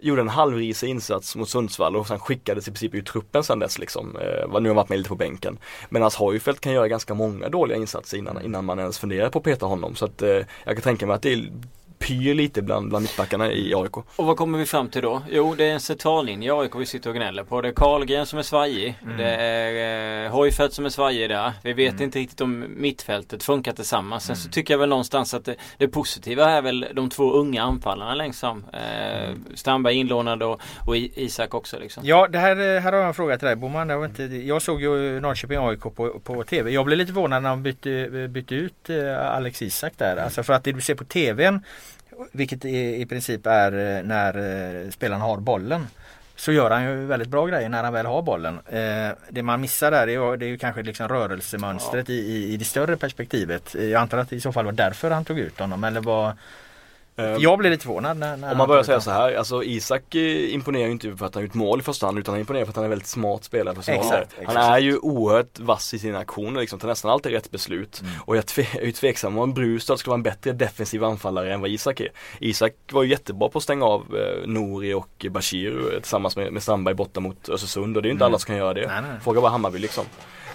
S3: Gjorde en halvrisig insats mot Sundsvall och sen skickades i princip ur truppen sen dess liksom. Eh, nu har varit med lite på bänken. Medan Hojfeldt kan göra ganska många dåliga insatser innan, innan man ens funderar på att peta honom. Så att eh, jag kan tänka mig att det är pyr lite bland, bland mittbackarna i AIK.
S1: Och vad kommer vi fram till då? Jo det är en centrallinje AIK vi sitter och gnäller på. Det är Karlgren som är svajig.
S2: Mm.
S1: Det är eh, Hojfeldt som är svajig där. Vi vet
S2: Mm.
S1: inte riktigt om mittfältet funkar tillsammans. Sen så tycker jag väl någonstans att det, det positiva är väl de två unga anfallarna längst fram. Eh,
S2: Mm.
S1: Strandberg inlånad och, och I- Isak också liksom.
S2: Ja det här, eh, här har jag en fråga till dig Boman. Jag, var inte, jag såg ju Norrköping AIK på, på TV. Jag blev lite förvånad när de bytte, bytte ut eh, Alex Isak där. Alltså för att det du ser på TVn vilket i, i princip är eh, när eh, spelaren har bollen. Så gör han ju väldigt bra grejer när han väl har bollen. Eh, det man missar där är ju, det är ju kanske liksom rörelsemönstret i, i, i det större perspektivet. Jag antar att det i så fall var därför han tog ut honom. Eller
S3: Eh,
S2: jag blev lite förvånad när, när
S3: Om man börjar säga så här, alltså Isak eh, imponerar ju inte för att han gjort mål i första hand utan han imponerar för att han är en väldigt smart spelare på sin
S2: Exakt.
S3: Han
S2: exakt.
S3: är ju oerhört vass i sina aktioner liksom, tar nästan alltid rätt beslut.
S2: Mm.
S3: Och jag tve- är ju tveksam om Brustad skulle vara en bättre defensiv anfallare än vad Isak är. Isak var ju jättebra på att stänga av eh, Nouri och Bashir eh, tillsammans med, med Strandberg borta mot Östersund och det är ju inte
S2: Mm.
S3: alla som kan göra det.
S2: Nej, nej.
S3: Fråga bara Hammarby liksom.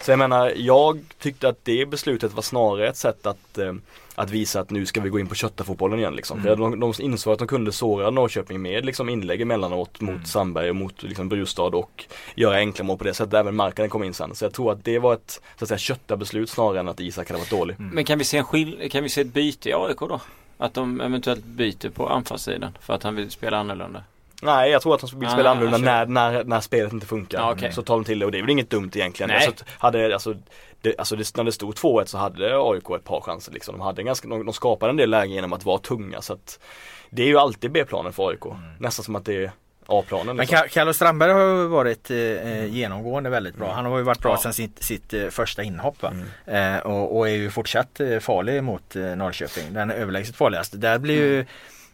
S3: Så jag menar, jag tyckte att det beslutet var snarare ett sätt att eh, att visa att nu ska vi gå in på köttarfotbollen igen liksom.
S2: Mm.
S3: För de, de insåg att de kunde såra Norrköping med liksom inlägg emellanåt mot
S2: Mm.
S3: Sandberg och mot liksom Brustad och göra enkla mål på det sättet. Även Markkanen kom in sen. Så jag tror att det var ett så att säga köttarbeslut snarare än att Isak hade varit dålig.
S2: Mm.
S1: Men kan vi se en skill- kan vi se ett byte i AIK då? Att de eventuellt byter på anfallssidan för att han vill spela annorlunda?
S3: Nej jag tror att de vill
S1: Ah,
S3: spela annorlunda
S1: alltså-
S3: när, när, när spelet inte funkar.
S1: Ja, okej.
S3: Så tar de till det och det är väl inget dumt egentligen.
S1: Nej.
S3: Alltså, hade, alltså, det, alltså det, när det stod 2-1 så hade AIK ett par chanser liksom. De, hade en ganska, de, de skapade en del lägen genom att vara tunga så att Det är ju alltid B-planen för AIK. Nästan som att det är A-planen.
S2: Men
S3: Liksom.
S2: Ka- Carlos Strandberg har varit eh, genomgående väldigt bra. Han har ju varit bra
S1: Ja.
S2: sedan sitt, sitt eh, första inhopp.
S3: Mm.
S2: Eh, och, och är ju fortsatt eh, farlig mot eh, Norrköping. Den är överlägset farligaste. Där blir ju,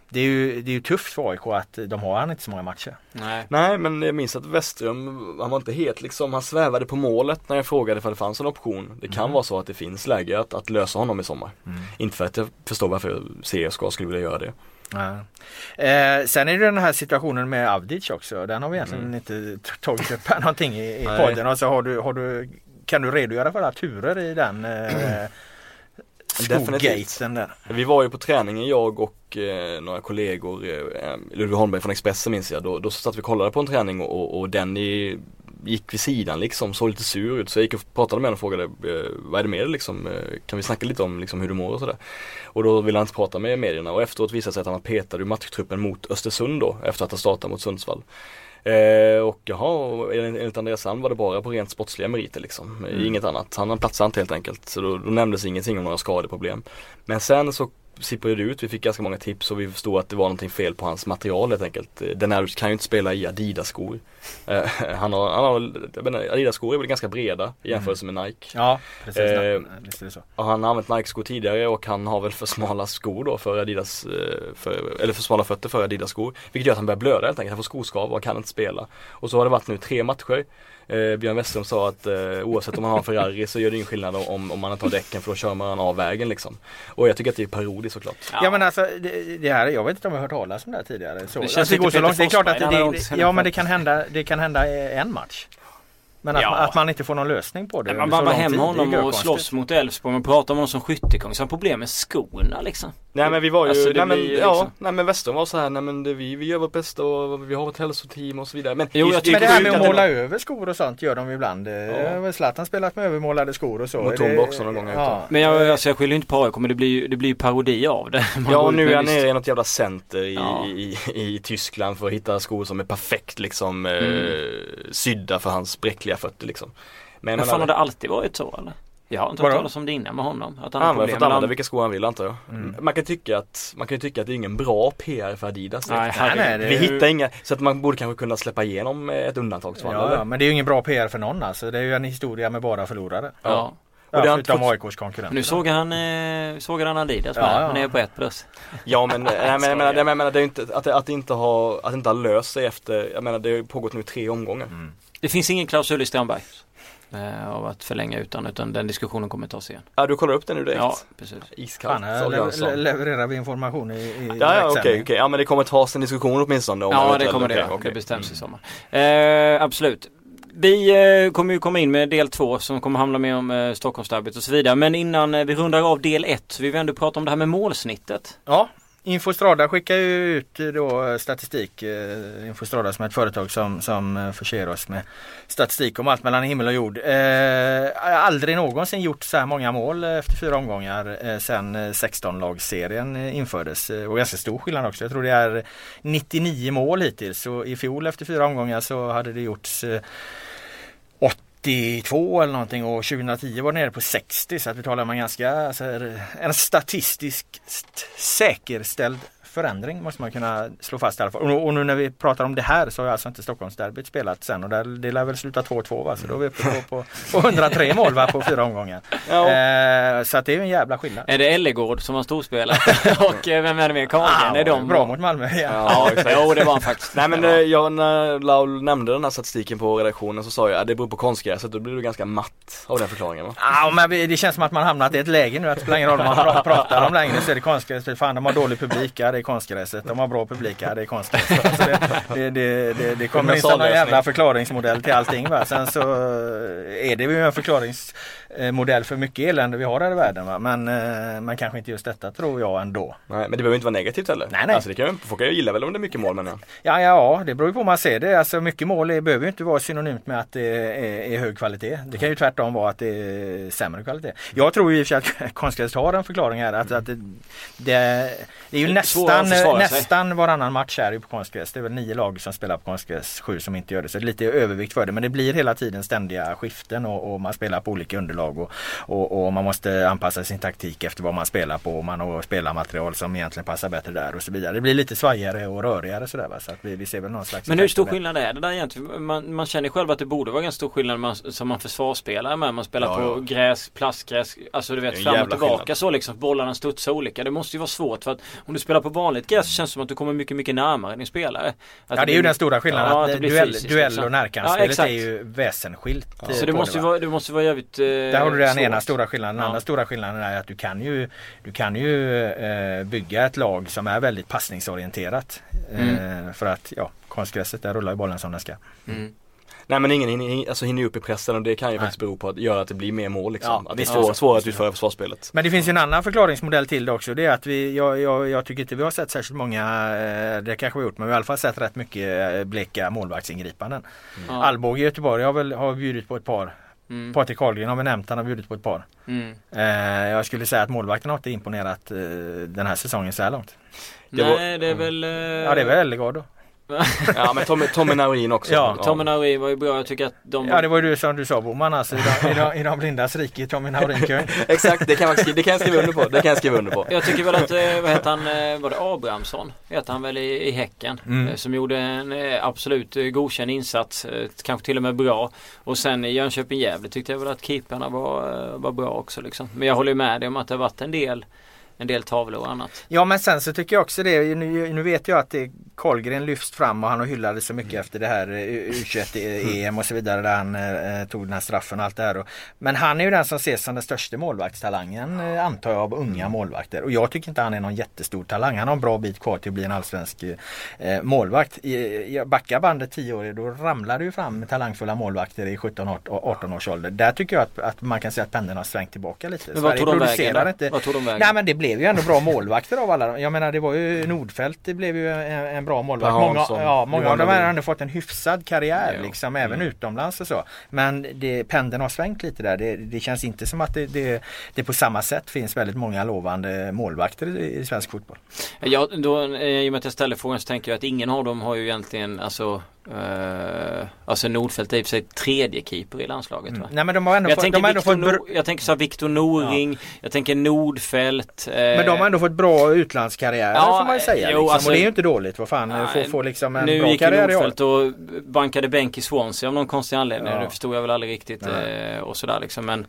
S2: det, är ju, det är ju tufft för AIK att de har han inte så många matcher.
S1: Nej.
S3: Nej men jag minns att Westström, han var inte helt liksom, han svävade på målet när jag frågade ifall det fanns en option. Det kan
S2: Mm.
S3: vara så att det finns läge att, att lösa honom i sommar. Inte för att jag förstår varför CSKA skulle vilja göra det.
S2: Ja. Eh, sen är det den här situationen med Avdic också. Den har vi egentligen
S3: Mm.
S2: inte tagit upp här någonting i, i podden. Och så har du, har du, kan du redogöra för alla turer i den eh,
S3: Definitivt.
S2: där?
S3: Vi var ju på träningen jag och eh, några kollegor, eh, Ludvig Holmberg från Expressen minns jag. Då, då satt vi och kollade på en träning och, och, och den i, gick vid sidan liksom, såg lite sur ut. Så jag gick och pratade med honom och frågade eh, vad är det med dig liksom? Eh, kan vi snacka lite om liksom, hur du mår och sådär? Och då ville han inte prata med medierna och efteråt visade det sig att han var petad ur matchtruppen mot Östersund då efter att ha startat mot Sundsvall. Eh, och jaha, enligt Andreas Sand var det bara på rent sportsliga meriter liksom.
S2: Mm.
S3: Inget annat. Han platsade inte helt enkelt. Så då, då nämndes ingenting om några skadeproblem. Men sen så sipprade det ut, vi fick ganska många tips och vi förstod att det var någonting fel på hans material helt enkelt. Den här kan ju inte spela i Adidas-skor. Eh, han har, han har Adidas-skor är väl ganska breda i jämförelse med Nike.
S2: Ja, precis.
S3: Eh,
S2: Visst är det så.
S3: Han har använt Nike-skor tidigare och han har väl för smala skor då för Adidas, eh, för, eller för smala fötter för Adidas-skor. Vilket gör att han börjar blöda helt enkelt, han får skoskav och kan inte spela. Och så har det varit nu tre matcher. Eh, Björn Westström sa att eh, oavsett om man har en Ferrari så gör det ingen skillnad om, om man inte har däcken för då kör man av vägen liksom. Och jag tycker att det är parodiskt såklart.
S2: Ja. men alltså det, det, här, jag vet inte om jag har hört talas om det här tidigare. Så,
S1: Det känns
S2: alltså, det går så långt. Det är klart att det, det, ja men det kan hända, det kan hända en match. Men att,
S1: Ja.
S2: man, att man inte får någon lösning på det.
S1: Man
S2: under så
S1: bara hem
S2: tid,
S1: honom och slåss mot Elfsborg. Man pratar om honom som skyttekung. Så har problem med skorna liksom.
S3: Nej men vi var ju,
S1: Alltså,
S3: nej, men,
S1: blir
S3: ja,
S1: liksom-
S3: nej men Western var så här, nej men det, vi, vi gör vårt bästa och vi har ett hälsoteam och så vidare. Men,
S1: Jo, jag
S2: Men det här med att måla
S3: var-
S2: över skor och sånt gör de ibland. Ja.
S3: Ja.
S2: Zlatan spelat med övermålade skor och så.
S3: Mot Tomba också någon gång
S2: ja.
S1: Men jag, alltså, jag skyller inte på AIK men det blir ju det blir parodi av det. Man
S3: Ja nu är han nere i något jävla center i,
S1: Ja.
S3: i, i Tyskland för att hitta skor som är perfekt liksom eh,
S1: Mm.
S3: sydda för hans bräckliga fötter liksom. Men,
S1: Men fan
S3: menar,
S1: har det alltid varit så eller? Jag har inte hört talas om det innan med honom. Att han har
S3: han har
S1: problem
S3: fått använda vilka skor han vill antar jag.
S2: Mm.
S3: Man kan tycka att, man kan ju tycka att det är ingen bra PR för Adidas.
S1: Nej.
S2: Nej, nej, det
S3: Vi
S2: ju-
S3: hittar inga, så att man borde kanske kunna släppa igenom ett undantagsfall.
S2: Ja,
S3: eller?
S2: ja, men det är ju ingen bra PR för någon alltså. Det är ju en historia med bara förlorare.
S1: Ja.
S3: Och
S2: Ja,
S3: det har
S2: förutom
S3: trots-
S2: AIKs konkurrenter.
S1: Nu såg han, eh, såg han Adidas
S2: Ja,
S1: med.
S2: ja.
S1: Han är på ett plus.
S3: Ja men, nej, men jag menar, jag menar det är inte, att, det, att, det inte har, att det inte har löst sig efter, jag menar det har pågått nu tre omgångar.
S2: Mm.
S1: Det finns ingen klausul i Strandberg. Eh, av att förlänga utan, utan den diskussionen kommer tas igen.
S3: Ja du kollar upp det nu direkt?
S1: Ja, precis.
S3: Iskallt
S2: Fan, le- levererar vi information i, i
S3: Ja, ja okej,
S2: direktsändning.
S3: okej. Ja men det kommer tas en diskussion åtminstone om
S1: Ja, det kommer det göra.
S3: okej.
S1: Det bestäms i sommar. Eh, absolut. Vi eh, kommer ju komma in med del två som kommer handla mer om eh, Stockholmsderbyt och så vidare. Men innan eh, vi rundar av del ett så vill vi ändå prata om det här med målsnittet.
S2: Ja, Infostrada skickar ju ut då statistik. Eh, Infostrada som är ett företag som, som eh, förser oss med statistik om allt mellan himmel och jord. Eh, aldrig någonsin gjort så här många mål efter fyra omgångar eh, sedan 16-lagsserien eh, infördes. Och ganska stor skillnad också. Jag tror det är 99 mål hittills. Och i fjol efter fyra omgångar så hade det gjorts eh, 82 eller någonting och 2010 var det nere på 60 så att vi talar om en ganska alltså, en statistiskt säkerställd förändring måste man kunna slå fast i alla fall. Och, och nu när vi pratar om det här så har alltså inte Stockholmsderbyt spelat sen och där, det lär väl sluta 2-2 va? Så då är vi uppe på, på, på 103 mål va? på fyra omgångar.
S3: Ja.
S2: Eh, så att det är ju en jävla skillnad.
S1: Är det Ellegård som har storspelat? och eh, vem är det mer? Carlgren? är de
S2: bra mot Malmö. Ja.
S1: Ja, jo det var han faktiskt.
S3: Nej men eh, jag, när Laul nämnde den här statistiken på redaktionen så sa jag att det beror på konstgräset. Då blir du ganska matt av den förklaringen va?
S2: Ja, men det känns som att man hamnat i ett läge nu att det spelar ingen roll vad man pra- pratar om längre så är det konstgräset. Fan de har dålig publik, ja det är konstgräset. De har bra publik, ja det är konstgräset. Alltså det, det, det, det, kommer inte någon jävla förklaringsmodell till allting. Va? Sen så är det ju en förklaringsmodell för mycket elände vi har här i världen. Va? Men, eh, men kanske inte just detta tror jag ändå.
S3: Nej men det behöver inte vara negativt heller.
S2: Nej, nej.
S3: Alltså det kan ju, folk gillar väl om det är mycket mål men ja.
S2: Ja, ja, det beror ju på hur man ser det. Alltså mycket mål är, behöver ju inte vara synonymt med att det är, är hög kvalitet. Det kan ju tvärtom vara att det är sämre kvalitet. Jag tror ju i och för sig att konstgräset har en förklaring här. Att, att det, det, är ju
S1: Det är att
S2: nästan, nästan varannan match är ju på konstgräs. Det är väl nio lag som spelar på konstgräs, sju som inte gör det. Så det är lite övervikt för det. Men det blir hela tiden ständiga skiften och, och man spelar på olika underlag. Och, och, och man måste anpassa sin taktik efter vad man spelar på. Och man har spelarmaterial som egentligen passar bättre där och så vidare. Det blir lite svajigare och rörigare sådär. Va? Så att vi, vi ser väl någon slags
S1: Men hur stor
S2: det.
S1: skillnad är det där egentligen? Man, man känner själv att det borde vara ganska stor skillnad man, som man försvarsspelar med. Man spelar
S3: Ja,
S1: på
S3: ja.
S1: gräs, plastgräs, alltså du vet fram och tillbaka
S3: skillnad.
S1: så liksom. Bollarna studsar olika. Det måste ju vara svårt för att om du spelar på vanligt gräs känns det som att du kommer mycket, mycket närmare din spelare. Att
S2: Ja det är ju
S1: blir-
S2: den stora skillnaden.
S1: Ja,
S2: att
S1: att det
S2: duell,
S1: fysiskt,
S2: duell
S1: liksom.
S2: och
S1: Ja,
S2: närkampsspelet
S1: exakt.
S2: är ju väsensskilt. eh,
S1: Så det måste, ju
S2: va?
S1: vara, det måste vara jävligt eh,
S2: Där har du den
S1: svårt.
S2: ena stora skillnaden. Den
S1: Ja.
S2: andra stora skillnaden är att du kan ju, du kan ju eh, bygga ett lag som är väldigt passningsorienterat. Eh, för att ja, konstgräset där rullar ju bollen som den ska.
S1: Mm.
S3: Nej men ingen hinner, alltså, hinner upp i pressen och det kan ju
S2: Nej.
S3: faktiskt bero på att göra att det vi mer mål liksom.
S2: Ja,
S3: att det är svår,
S2: ja.
S3: svårare att utföra försvarsspelet.
S2: Men det finns ju en annan förklaringsmodell till det också. Det är att vi, jag, jag, jag tycker inte vi har sett särskilt många, eh, det kanske vi har gjort, men vi har i alla fall sett rätt mycket eh, bleka målvaktsingripanden.
S1: Ja.
S2: Alvbåge i Göteborg har väl har bjudit på ett par.
S1: Mm.
S2: Patrik Karlgren har vi nämnt, han har bjudit på ett par.
S1: Mm.
S2: Eh, jag skulle säga att målvakten har inte imponerat eh, den här säsongen så här långt.
S3: Det var-
S1: Nej det är väl... eh,
S2: Ja det är väl Ellegård då.
S3: Ja men Tommy, Tommy Naurin också.
S2: Ja,
S1: Tommy Nauri var ju bra. Jag tycker att de...
S2: Ja det var ju du som du sa Boman alltså. I de, i de, i de blindas rike, Tommy Naurin
S3: Exakt, det kan, man, det kan jag skriva under på. Det kan jag skriva under på.
S1: Jag tycker väl att, eh, vad heter han, eh, var det Abrahamsson? Heter han väl i, i Häcken?
S2: Mm.
S1: Eh, Som gjorde en absolut godkänd insats. Kanske till och med bra. Och sen i Jönköping-Gävle tyckte jag väl att keeperna var, var bra också liksom. Men jag håller ju med dig om att det har varit en del en del tavlor och annat.
S2: Ja men sen så tycker jag också det, nu, nu vet jag att det lyfts fram och han har hyllats så mycket efter det här U21-EM och så vidare där han eh, tog den här straffen och allt det här. Men han är ju den som ses som den största målvaktstalangen eh, antar jag av unga mm. målvakter. Och jag tycker inte han är någon jättestor talang. Han har en bra bit kvar till att bli en allsvensk eh, målvakt. Jag backar bandet 10 år då ramlade ju fram talangfulla målvakter i 17-18 års ålder. Där tycker jag att, att, man kan säga att pendeln har svängt tillbaka lite.
S1: Men vad tog, de vägen, inte... vad tog de vägen?
S2: Nej men det blev ju ändå bra målvakter av alla. Jag menar det var ju Nordfeldt det blev ju en, en bra målvakt. Många, ja, många av dem har ändå fått en hyfsad karriär ja. liksom även mm. utomlands och så. Men det, pendeln har svängt lite där. Det, det känns inte som att det, det, det, på samma sätt finns väldigt många lovande målvakter i, i svensk fotboll.
S1: Ja, då, eh, I och med att jag ställer frågan så tänker jag att ingen av dem har ju egentligen alltså Uh, alltså Nordfeldt är i och för sig tredje keeper i landslaget
S2: mm. Nej men de har ändå,
S1: jag
S2: fått,
S1: tänker
S2: ändå fått
S1: Nor- Jag tänker så Viktor Noring, ja. jag tänker Nordfeldt.
S2: Uh, men de har ändå fått bra utlandskarriärer ja, får man ju säga. Jo, liksom. alltså, och det är ju inte dåligt. Vad fan, få, få liksom en
S1: nu
S2: bra
S1: gick
S2: karriär
S1: Nordfeldt och bankade bänk i Swansea av någon konstig anledning. Ja. Det förstod jag väl aldrig riktigt uh, och sådär liksom. Men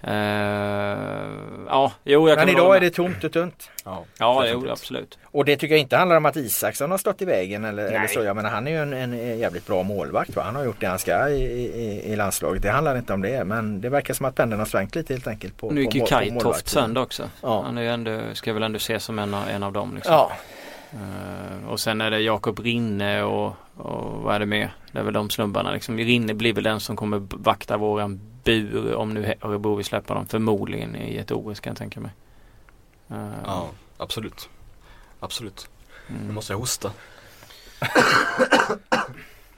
S1: ja, jo jag
S2: kan Men idag är det tomt och tunt.
S1: Ja, ja jo, absolut.
S2: Och det tycker jag inte handlar om att Isaksson har stått i vägen eller, eller så. Jag menar han är ju en, en jävligt bra målvakt. Va? Han har gjort det han ska i, i, i, landslaget. Det handlar inte om det. Men det verkar som att pendeln har svängt lite helt enkelt. På,
S1: nu gick ju Kajtoft sönder också. Ja. Han är ju ändå, ska väl ändå ses som en, en av dem. Liksom. Ja. Uh, och sen är det Jakob Rinne och, och vad är det mer? Det är väl de snubbarna liksom. Rinne blir väl den som kommer vakta våran bur om nu Örebro vill släppa dem. Förmodligen i ett OS kan jag tänka mig.
S3: Uh, ja, absolut. Absolut. Mm. Nu måste jag hosta.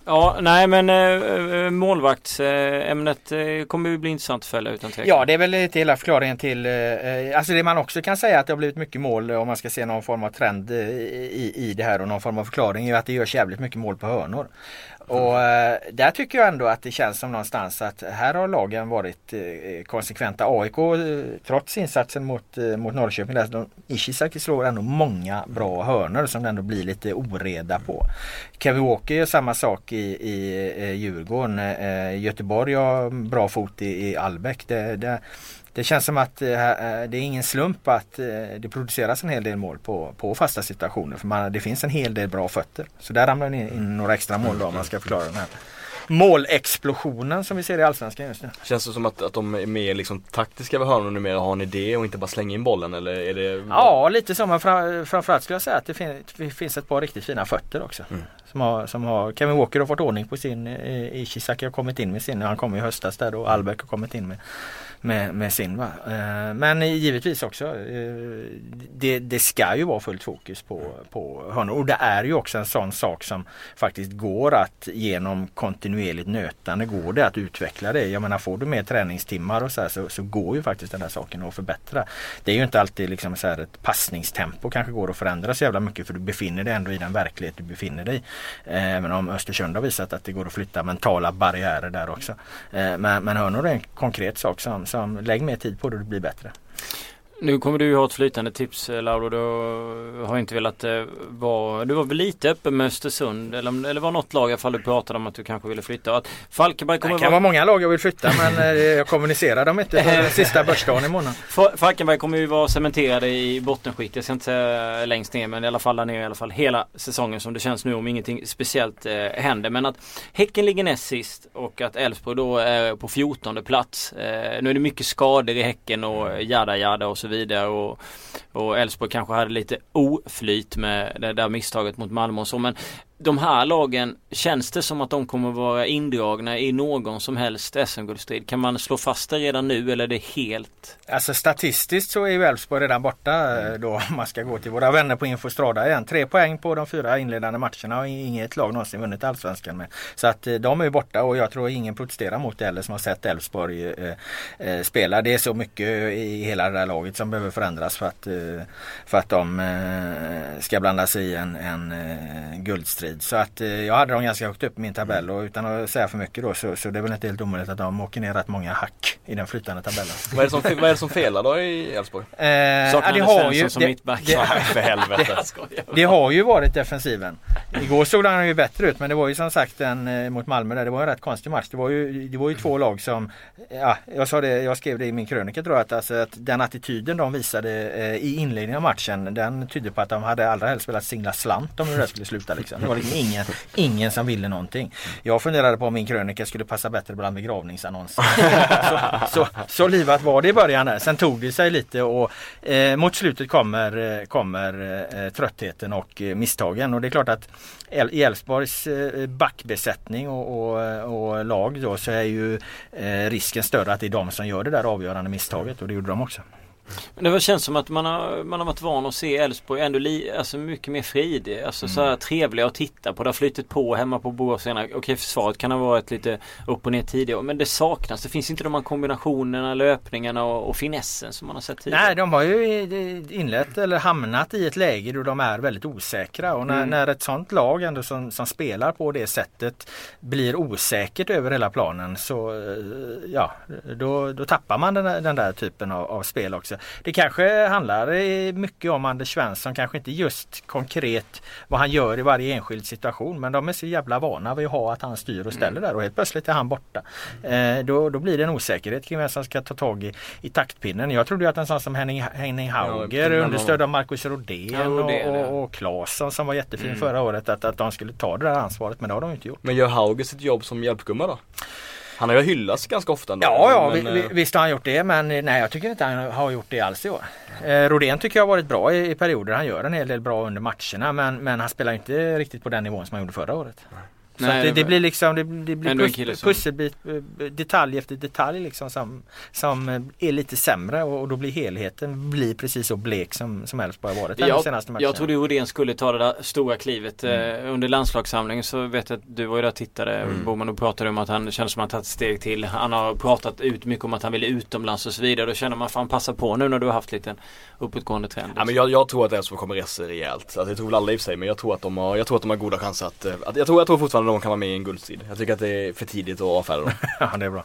S1: Ja, nej men äh, målvaktsämnet äh, kommer ju bli intressant att följa utan tvekan.
S2: Ja, det är väl lite hela förklaringen till, äh, alltså det man också kan säga att det har blivit mycket mål om man ska se någon form av trend i, i det här och någon form av förklaring är att det görs jävligt mycket mål på hörnor. Och eh, där tycker jag ändå att det känns som någonstans att här har lagen varit eh, eh konsekventa. AIK eh, trots insatsen mot, eh, mot Norrköping, där de, Ishizaki slår ändå många bra hörnor som det ändå blir lite oreda på. Kevin Walker gör samma sak i, i eh, Djurgården. Eh, eh Göteborg har bra fot i, i Albeck. Det, det, det känns som att eh, eh, det är ingen slump att eh, det produceras en hel del mål på, på fasta situationer. För man, det finns en hel del bra fötter. Så där ramlar det in några extra mål då om man ska förklara den här målexplosionen som vi ser i Allsvenskan just nu.
S3: Känns det som att, att de är mer liksom taktiska vid hörnor numera har en idé och inte bara slänga in bollen eller är det?
S2: Ja lite så men fram, framförallt skulle jag säga att det finns, det finns ett par riktigt fina fötter också. Mm. Som har, som har, Kevin Walker har fått ordning på sin, Ishizaki har kommit in med sin, han kom i höstas där då, Albeck har kommit in med med, med sin. Va? Eh, men givetvis också eh, det, det ska ju vara fullt fokus på, på hörnor. Och det är ju också en sån sak som faktiskt går att genom kontinuerligt nötande går det att utveckla det. Jag menar får du mer träningstimmar och så, här, så, så går ju faktiskt den här saken att förbättra. Det är ju inte alltid liksom så här ett passningstempo kanske går att förändra så jävla mycket för du befinner dig ändå i den verklighet du befinner dig. i. Eh, även om Östersund har visat att det går att flytta mentala barriärer där också. Men, men hörnor är en konkret sak som, som lägg mer tid på det och det blir bättre.
S1: Nu kommer du ju ha ett flytande tips eh, Lauro. Du har inte velat eh, vara, du var väl lite öppen med Östersund eller, eller var något lag i alla fall du pratade om att du kanske ville flytta. Att Falkenberg kommer
S2: det kan vara... vara många lag jag vill flytta men eh, jag kommunicerar dem inte för sista börsdagen i månaden.
S1: Falkenberg kommer ju vara cementerade i bottenskikt. Jag ska inte säga längst ner men i alla fall där nere i alla fall hela säsongen som det känns nu om ingenting speciellt eh, händer. Men att Häcken ligger näst sist och att Elfsborg då är på 14 plats. Eh, nu är det mycket skador i Häcken och jada jada och så vidare. Och, och Elfsborg kanske hade lite oflyt med det där misstaget mot Malmö och så. Men de här lagen, känns det som att de kommer vara indragna i någon som helst SM-guldstrid? Kan man slå fast det redan nu eller är det helt?
S2: Alltså statistiskt så är ju Elfsborg redan borta eh, då om man ska gå till våra vänner på Infostrada igen. Tre poäng på de fyra inledande matcherna och inget lag någonsin vunnit Allsvenskan med. Så att eh, de är borta och jag tror ingen protesterar mot det heller som har sett Elfsborg eh, eh, spela. Det är så mycket i hela det här laget som behöver förändras för att, eh, för att de ska blanda sig i en, en guldstrid tid. Så att eh, jag hade dem ganska högt upp i min tabell och utan att säga för mycket då så, så det är väl inte helt omöjligt att de åker ner rätt många hack i den flytande tabellen.
S3: vad, är det som, vad är det som felar då i Elfsborg?
S1: Eh, ja, det har ju, som det, mittback. Det,
S3: för helvete.
S2: Det, det, har ju varit defensiven. Igår såg han ju bättre ut men det var ju som sagt en eh, mot Malmö där. Det var en rätt konstig match. Det var ju, det var ju två lag som, ja, jag sa det, jag skrev det i min krönika tror jag att, alltså, att den attityden de visade eh, i inledningen av matchen den tydde på att de hade allra helst velat singla slant om hur det skulle sluta liksom. Det var ingen, ingen som ville någonting. Jag funderade på om min krönika skulle passa bättre bland begravningsannonser. så, så, så livat var det i början där. Sen tog det sig lite och eh, mot slutet kommer, eh, kommer eh, tröttheten och eh, misstagen och det är klart att i Elfsborgs eh, backbesättning och, och, och, lag då så är ju eh, risken större att det är de som gör det där avgörande misstaget och det gjorde de också.
S1: Men det känns som att man har, man har varit van att se Elfsborg ändå li, alltså mycket mer fridig. Alltså mm. så här trevliga att titta på. Det har flyttit på hemma på Boråsarena. Okej försvaret kan ha varit lite upp och ner tidigare. Men det saknas. Det finns inte de här kombinationerna, löpningarna och, och finessen som man har sett tidigare.
S2: Nej de har ju inlett eller hamnat i ett läge då de är väldigt osäkra. Och när, mm. när ett sånt lag ändå som, som spelar på det sättet blir osäkert över hela planen så eh, ja då, då tappar man den, den där typen av, av spel också. Det kanske handlar mycket om Anders Svensson, kanske inte just konkret vad han gör i varje enskild situation men de är så jävla vana vid att ha att han styr och ställer mm. där och helt plötsligt är han borta. Eh, då, då blir det en osäkerhet kring vem som ska ta tag i, i taktpinnen. Jag trodde att en sån som Henning, Henning Hauger ja, understödd av Marcus Rodén ja, och, och, och Claesson som var jättefin mm. förra året att, att de skulle ta det där ansvaret men det har de inte gjort.
S3: Men gör Hauger sitt jobb som hjälpgumma då? Han har ju hyllats ganska ofta.
S2: Ändå, ja, ja men, vi, eh, visst har han gjort det men nej jag tycker inte han har gjort det alls i år. Eh, Rodén tycker jag har varit bra i, i, perioder. Han gör en hel del bra under matcherna men, men han spelar inte riktigt på den nivån som han gjorde förra året. Nej. Så Nej, det, det, blir liksom det, det blir pus, pusselbit, eh, detalj efter detalj liksom som, som är lite sämre och, och då blir helheten blir precis så blek som, som Elfsborg har varit
S1: jag, senaste matchen. Jag trodde Odén skulle ta det där stora klivet mm. eh, under landslagssamlingen så vet jag att du var ju där och tittade mm. Boman och pratade om att han kände som att han tagit ett steg till. Han har pratat ut mycket om att han vill utomlands och så vidare. Då känner man fan passa på nu när du har haft lite uppåtgående trend.
S3: Ja, men jag, jag tror att Elfsborg kommer resa rejält. Alltså, jag tror väl alla i sig men jag tror att de har, jag tror att de har goda chanser att, eh, att jag tror, jag tror fortfarande de kan vara med i en guldstrid. Jag tycker att det är för tidigt att avfärda dem.
S2: ja, det är bra.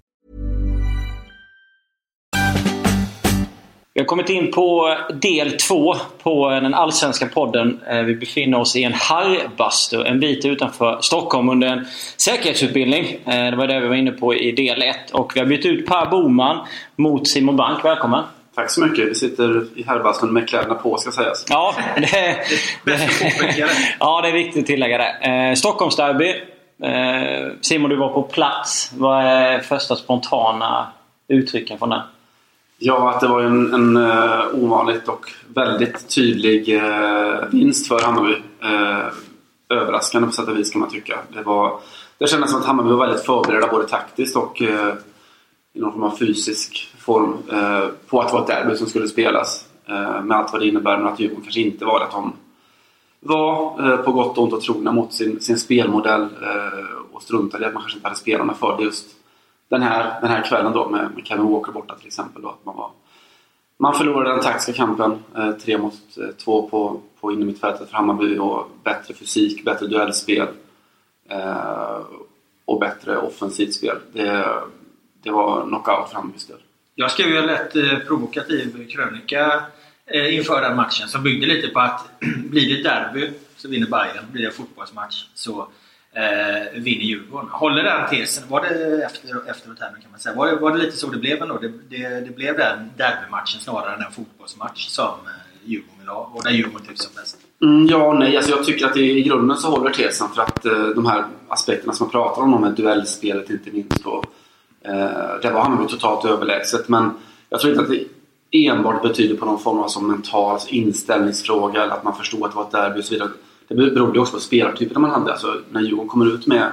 S1: Vi har kommit in på del två på den allsvenska podden. Eh, vi befinner oss i en harrbastu en bit utanför Stockholm under en säkerhetsutbildning. Eh, det var det vi var inne på i del ett. Och vi har bytt ut Per Boman mot Simon Bank. Välkommen!
S4: Tack så mycket. Vi sitter i herrbastun med kläderna på ska sägas.
S1: Ja, det, det, ja, det är viktigt att tillägga det. Eh, Stockholmsderby. Eh, Simon, du var på plats. Vad är första spontana uttrycken från den?
S4: Ja, att det var en, en uh, ovanligt och väldigt tydlig uh, vinst för Hammarby. Uh, överraskande på sätt och vis kan man tycka. Det, var, det kändes som att Hammarby var väldigt förberedda både taktiskt och uh, i någon form av fysisk form på att det var ett derby som skulle spelas. med allt vad det innebär men att Djurgården kanske inte var det. Att de var på gott och ont och trogna mot sin, sin spelmodell och struntade i att man kanske inte hade spelarna för det just den här, den här kvällen då med, med Kevin Walker borta till exempel. Då, att man, var, man förlorade den taktiska kampen, eh, tre mot eh, två på, på innermittfältet för Hammarby och bättre fysik, bättre duellspel eh, och bättre offensivt spel. Det, det var knockout för Hammarbys del.
S2: Jag skrev ju en lätt eh, provokativ krönika eh, inför den matchen som byggde lite på att blir det derby så vinner Bayern, blir det fotbollsmatch så eh, vinner Djurgården. Håller den tesen? Var det efter, efteråt här kan man säga. Var det, var det lite så det blev ändå? Det, det, det blev den derbymatchen snarare än en fotbollsmatch som eh, Djurgården vill ha och där Djurgården tycks som bäst?
S4: Mm, ja och nej. Alltså jag tycker att det, i grunden så håller tesen för att eh, de här aspekterna som man pratar om, med duellspelet inte minst. Och, eh, det var Hammarby totalt överlägset men jag tror inte att det enbart betyder på någon form av som mental alltså inställningsfråga eller att man förstod att det var ett derby och så vidare. Det berodde också på spelartyperna man hade. Alltså, när Djurgården kommer ut med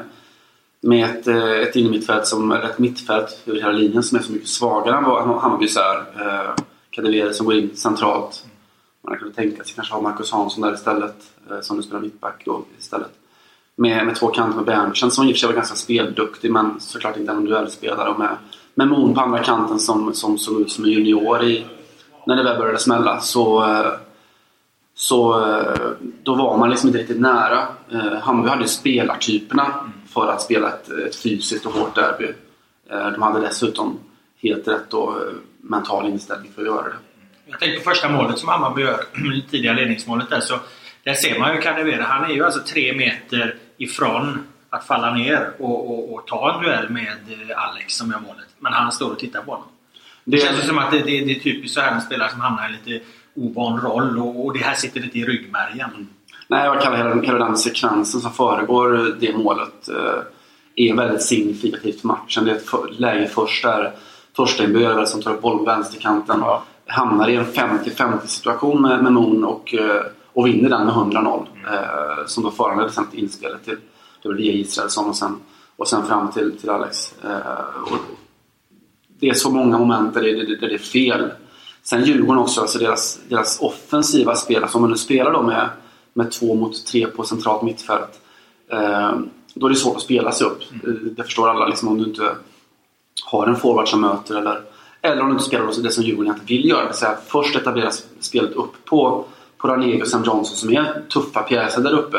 S4: med ett, eh, ett innermittfält som, eller ett mittfält över hela linjen som är så mycket svagare än vad Hammarbys är. Eh, Kadewere som går in centralt. Man kunde tänka sig kanske ha Marcus Hansson där istället, eh, som nu spelar mittback då istället. Med, med två kanter med Berntsen som i och för sig var ganska spelduktig men såklart inte en duellspelare. Och med, med Moon på andra kanten som, som såg ut som en junior i, när det väl började smälla. Så, eh, så eh, då var man liksom inte riktigt nära. Eh, Hammarby hade spelartyperna för att spela ett, ett fysiskt och hårt derby. De hade dessutom helt rätt och mental inställning för att göra det.
S2: Jag tänker på första målet som Hammarby gör, tidiga ledningsmålet där. Så där ser man ju Kadewere. Han är ju alltså tre meter ifrån att falla ner och, och, och, ta en duell med Alex som gör målet. Men han står och tittar på honom. Det, det känns som att det, det, det, är typiskt så här med spelare som hamnar i lite ovan roll och, och det här sitter lite i ryggmärgen.
S4: Nej, jag kallar hela, hela den sekvensen som föregår det målet eh, är väldigt signifikativt för matchen. Det är ett läge först där Torsten Böver som tar upp bollen på vänsterkanten ja. hamnar i en 50-50 situation med, med Moon och, eh, och vinner den med 100-0. Mm. Eh, som då föranledde sen inspelet till det via Israelsson och sen, och sen fram till, till Alex. Eh, och det är så många moment där det, där det är fel. Sen Djurgården också, alltså deras, deras offensiva spel, alltså om man nu spelar då med, med två mot tre på centralt mittfält. Eh, då är det svårt att spela sig upp. Mm. Det förstår alla liksom, om du inte har en forward som möter eller, eller om du inte spelar det som Djurgården inte vill göra. Det vill säga först etablera spelet upp på, på Ranegi och Sam Johnson som är tuffa pjäser där uppe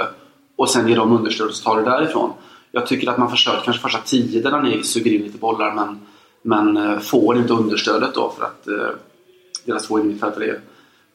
S4: och sen ge dem understöd och så tar det därifrån. Jag tycker att man försöker kanske första tio där Ranegi suger in lite bollar men, men eh, får inte understödet då för att eh, deras två innermittfältare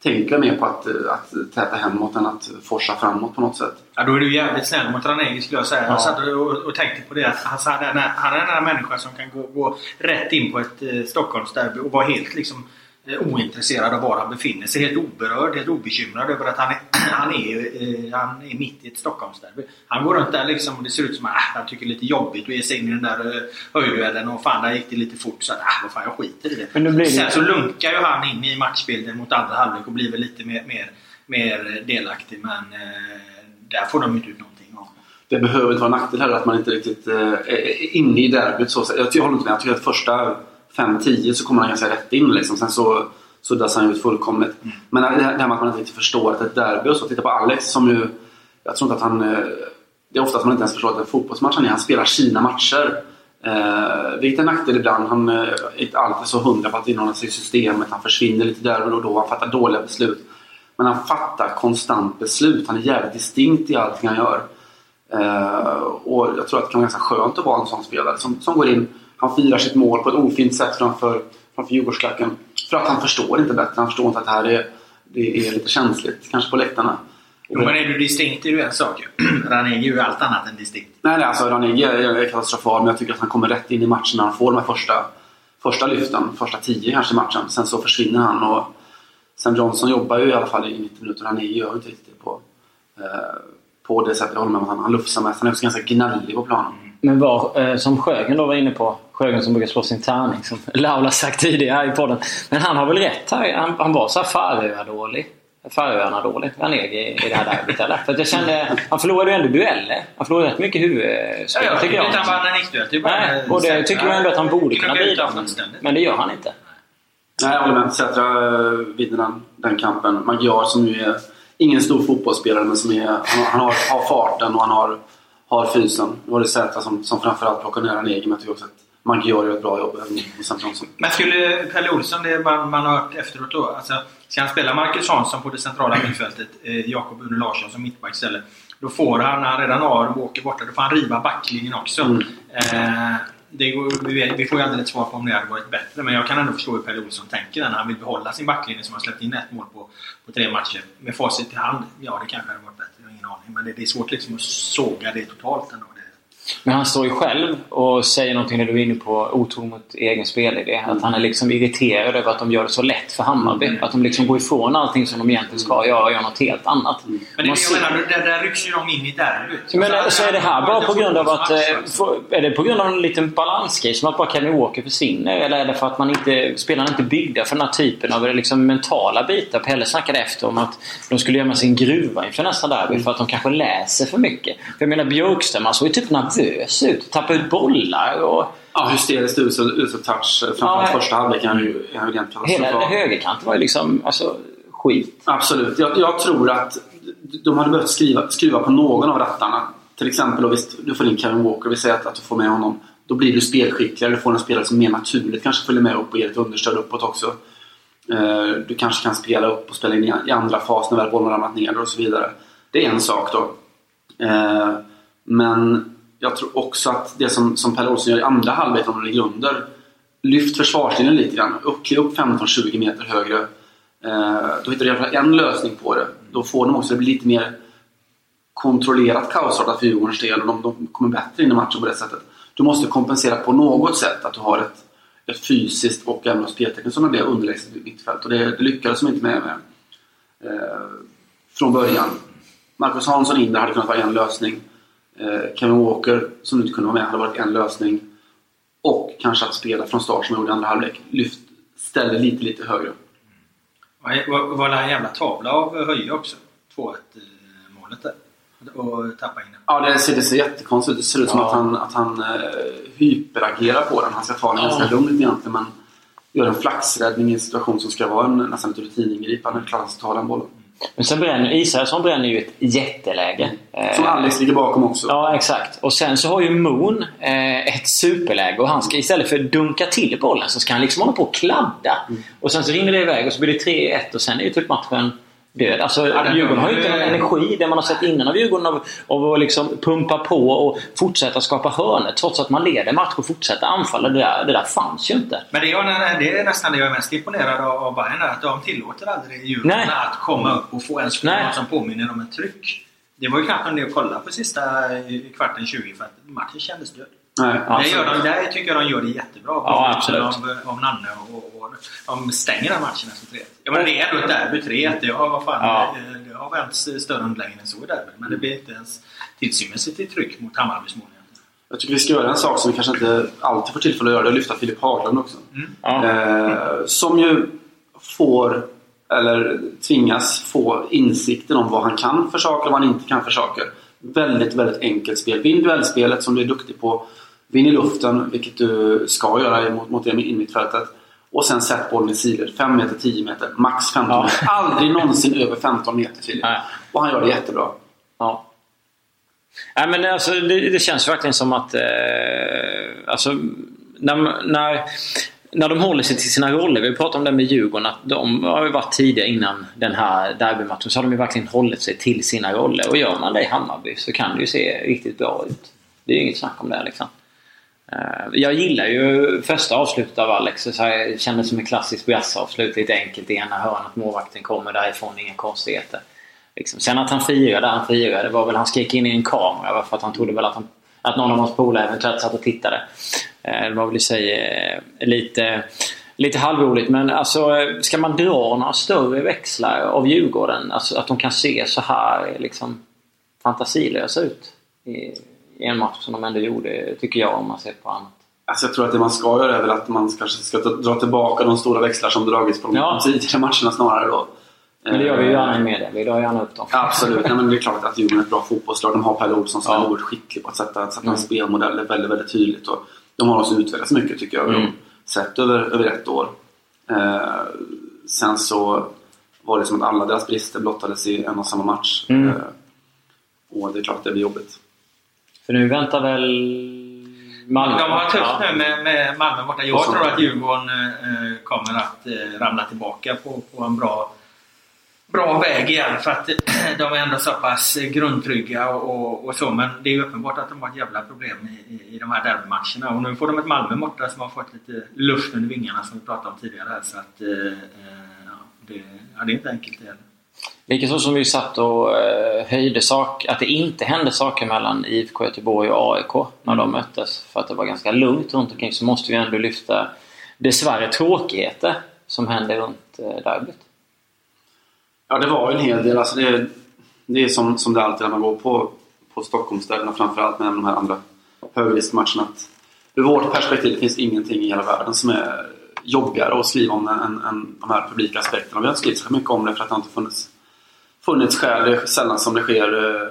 S4: tänker mer på att, att täta hemåt än att forsa framåt på något sätt.
S2: Ja, då är du jävligt snäll mot Ranegi skulle jag säga. Ja. Jag satt och, och, tänkte på det. Att han, är den här människan som kan gå, gå rätt in på ett eh, Stockholmsderby och vara helt liksom Eh, ointresserad av var han befinner sig. Helt oberörd, helt obekymrad över att han är, han är, eh, han är mitt i ett Stockholmsderby. Han går runt där liksom och det ser ut som att äh, han tycker det är lite jobbigt att ge sig in i den där eh, höjdduellen och fan där gick det lite fort så att äh, vad fan jag skiter i det. Men det Sen så lunkar ju han in i matchbilden mot andra halvlek och blir väl lite mer, mer, mer delaktig men eh, där får de inte ut någonting av.
S4: Det behöver inte vara en nackdel heller att man inte riktigt eh, är inne i derbyt. Så, jag, jag håller inte med. Jag tycker att första 5-10 så kommer han ganska rätt in. Liksom. Sen så suddas han ut fullkomligt. Mm. Men det här med att man inte riktigt förstår att ett derby och så. Titta på Alex som ju... Jag tror inte att han... Eh, det är ofta att man inte ens förstår att det är en fotbollsmatch han är. Han spelar sina matcher. Eh, vilket är en nackdel ibland. Han eh, är inte alltid så hundra på att inordna sig i systemet. Han försvinner lite där och då. Han fattar dåliga beslut. Men han fattar konstant beslut. Han är jävligt distinkt i allting han gör. Eh, och jag tror att det kan vara ganska skönt att vara en sån spelare som, som går in han firar sitt mål på ett ofint sätt framför, framför Djurgårdsklacken. För att han förstår inte bättre. Han förstår inte att det här är, det är lite känsligt, kanske på läktarna.
S2: Jo, men är du distinkt är ju en sak. Ranegi är ju allt annat än distinkt.
S4: Nej, nej alltså Ranegi är katastrofal men jag tycker att han kommer rätt in i matchen när han får de här första, första lyften. Första tio kanske i matchen. Sen så försvinner han och Sam Johnson jobbar ju i alla fall i 90 minuter. Ranegi gör inte riktigt på, eh, på det sättet. Jag håller med om att han, han lufsar mest. Han är också ganska gnällig på planen.
S1: Men var, eh, som Sjögren då var inne på, Sjögren som brukar slå sin tärning som Laula sagt tidigare i podden. Men han har väl rätt här? Han, han var så här Färöarna-dålig. Färöarna-dålig, Ranegi i, i det här derbyt eller? För att jag kände, han förlorade ju ändå dueller. Han förlorade rätt mycket huvudspel
S2: ja, tycker jag. Han vann en nickduell.
S1: Nej, och det tycker jag ändå att han borde kunna bidra. Men det gör han inte.
S4: Nej, jag håller med. Sätra eh, vinner den, den kampen. Magyar som ju är ingen stor fotbollsspelare men som är, han, han har, har farten och han har har fysen. Nu var det Zäta som, som framförallt plockar ner egen men jag tycker också att Magyar gör ett bra jobb
S2: Men skulle Pelle Olsson, det man, man har hört efteråt då, alltså, ska han spela Marcus Hansson på det centrala mittfältet, eh, Jakob Une Larsson som mittback istället. Då får han, när han redan har och åker borta, då får han riva backlinjen också. Mm. Eh, det går, vi, vi får ju aldrig ett svar på om det hade varit bättre, men jag kan ändå förstå hur Pelle Olsson tänker när han vill behålla sin backlinje som har släppt in ett mål på, på tre matcher. Med facit i hand, ja det kanske hade varit bättre ingen aning. Men det, det är svårt liksom att såga det totalt ändå.
S1: Men han står ju själv och säger någonting när du är inne på otro mot egen spelidé. Att han är liksom irriterad över att de gör det så lätt för Hammarby. Mm. Att de liksom går ifrån allting som de egentligen ska göra och gör något helt annat.
S2: Mm. Men det, jag ser... menar, där, där rycks ju de in i derbyt.
S1: Men alltså, så är det här bara på grund av att... Eh, är det på grund av en liten balansgrej? Som att bara Kevin Walker försvinner? Eller är det för att man inte, spelarna inte byggda för den här typen av liksom, mentala bitar? Pelle snackade efter om att de skulle gömma sin gruva inför nästa derby för att de kanske läser för mycket. För jag menar Björkström, han såg ju typ nervös ut. Tappar ut bollar och...
S4: Ja, hysteriskt usel, usel touch. Framförallt
S1: Ja,
S4: första halvlek är ju
S1: Hela högerkanten var ju liksom alltså, skit.
S4: Absolut. Jag, jag tror att de hade behövt skriva, skruva på någon av rattarna. Till exempel då, visst, du får in Kevin Walker. Vi säger att, att du får med honom. Då blir du spelskickligare. Du får en spelare som mer naturligt kanske följer med upp och ger ett understöd uppåt också. Eh, Du kanske kan spela upp och spela in i- andra fas när väl bollen har ramlat ner och så vidare. Det är en sak då. Eh, Men jag tror också att det som, som Pelle Olsson gör i andra halvlek om de ligger under. Lyft försvarslinjen lite grann. Upp, kliv upp 15-20 meter högre. Eh, Då hittar du i alla fall en lösning på det. Då får de också det blir lite mer kontrollerat kaosartat för Djurgårdens del och de, de kommer bättre in i matchen på det sättet. Du måste kompensera på något sätt att du har ett, ett fysiskt och även speltekniskt som det blev underlägset mittfält och det, det lyckades de inte med, med eh, från början. Marcus Hansson in där hade kunnat vara en lösning. Eh, Kevin Walker som inte kunde vara med hade varit en lösning. Och kanske att spela från start som jag gjorde andra halvlek. Lyft, ställde lite, lite högre.
S2: Var, var, det en jävla tavla av Höje också? 2-1 eh, målet där. Och tappa in den.
S4: Ja, det ser, det ser jättekonstigt ut. Det ser ut som
S1: Ja.
S4: att han, att han eh, hyperagerar på den. Han ska ta den
S1: Ja.
S4: ganska lugnt egentligen men gör en flaxräddning i en situation som ska vara en, nästan ett rutiningripande. Klarar sig att ta den bollen.
S1: Men sen bränner Israelsson bränner ju ett jätteläge. Eh,
S4: Som Alex ligger bakom också.
S1: Ja, exakt. Och sen så har ju Moon eh, ett superläge och han ska istället för att dunka till bollen så ska han liksom hålla på och kladda. Och sen så rinner det iväg och så blir det 3-1 och sen är ju typ matchen död. Alltså, Djurgården har ju inte någon energi, det man har sett innan av Djurgården, av, av att liksom pumpa på och fortsätta skapa hörnor trots att man leder match och fortsätta anfalla. Det där, det där fanns ju inte.
S2: Men det är, det är nästan det jag är mest imponerad av, av Bayern att de tillåter aldrig Djurgården
S1: Nej.
S2: att komma upp och få ens
S1: Nej.
S2: något som påminner om ett tryck. Det var ju knappt en del att kolla på sista kvarten 20 för att matchen kändes död.
S4: Nej,
S2: det gör de, där tycker jag de gör det jättebra.
S1: Ja, absolut.
S2: Av, av Nanne och, och, de stänger den matchen efter 3 Jag menar, det är ändå ett derby. 3 Det har, vad fan,
S1: Ja.
S2: det, det har vänts större underlägen än så i derby. Men det blir inte ens tillstymmelse till tryck mot Hammarbys mål.
S4: Jag tycker vi ska göra en sak som vi kanske inte alltid får tillfälle att göra. Det är att lyfta Filip Haglund också.
S1: Ja.
S4: Eh, som ju får, eller tvingas få insikten om vad han kan för saker och vad han inte kan för saker. Väldigt, väldigt enkelt spel. Vinn duellspelet som du är duktig på. Vinn i luften, vilket du ska göra mot, mot innermittfältet. Och sen sätt bollen i sidled. 5 meter, 10 meter, max 15
S1: Ja.
S4: meter. Aldrig någonsin över 15 meter Filip. Och han gör det jättebra.
S1: Ja. Nej, men alltså, det, det känns verkligen som att... Eh, alltså, när, när, när de håller sig till sina roller. Vi pratade om det med Djurgården. Att de har ju varit tidiga innan den här derbymatchen. Så har de ju verkligen hållit sig till sina roller. Och gör man det i Hammarby så kan det ju se riktigt bra ut. Det är ju inget snack om det liksom. Eh, jag gillar ju första avslutet av Alex. Så här, det kändes som ett klassiskt brassavslut. Lite enkelt i ena hörnet. Målvakten kommer därifrån. Inga konstigheter. Liksom. Sen att han firade, han firade. Det var väl han skrek in i en kamera för att han trodde väl att, han, att någon av hans polare eventuellt satt och tittade. Eh, det var väl i sig eh, lite, lite halvroligt. Men alltså, ska man dra några större växlar av Djurgården? Alltså att de kan se så här liksom, fantasilösa ut en match som de ändå gjorde, tycker jag, om man ser på annat.
S4: Alltså jag tror att det man ska göra är väl att man kanske ska dra tillbaka de stora växlar som dragits på de
S1: Ja.
S4: tidigare matcherna snarare då.
S1: Men det gör vi ju
S4: Eh,
S1: gärna i media. Vi drar gärna upp dem.
S4: Absolut, Nej, men det är klart att Djurgården är ett bra fotbollslag. De har Pelle Olsson som
S1: Ja.
S4: är oerhört skicklig på att sätta, sätta
S1: Mm.
S4: en spelmodell. Det är väldigt, väldigt tydligt. Och de har också utvecklats mycket tycker jag.
S1: Mm.
S4: Sett över, över ett år. Eh, sen så var det som att alla deras brister blottades i en och samma match.
S1: Mm.
S4: Eh, och det är klart att det blir jobbigt.
S1: För nu väntar väl Malmö?
S2: De har tufft nu med, med Malmö borta. Jag tror att Djurgården eh, kommer att eh, ramla tillbaka på, på en bra, bra väg igen. För att eh, de är ändå så pass grundtrygga och, och, och så. Men det är ju uppenbart att de har ett jävla problem i, i, i de här derbymatcherna. Och nu får de ett Malmö borta som har fått lite luft under vingarna som vi pratade om tidigare. Så att, eh, eh, ja, det, ja, det är inte enkelt det heller.
S1: Likaså som vi satt och eh, höjde sak, att det inte hände saker mellan IFK Göteborg och AIK när de möttes. För att det var ganska lugnt runt omkring så måste vi ändå lyfta dessvärre tråkigheter som hände runt eh, derbyt.
S4: Ja, det var en hel del. Alltså det, det är som, som det alltid är när man går på, på Stockholmsstäderna, framförallt med de här andra högriskmatcherna. Ur vårt perspektiv finns ingenting i hela världen som är jobbigare att skriva om än, än, de här publika aspekterna. Vi har inte skrivit så mycket om det för att det inte funnits, funnits skäl. Det är sällan som det sker. eh,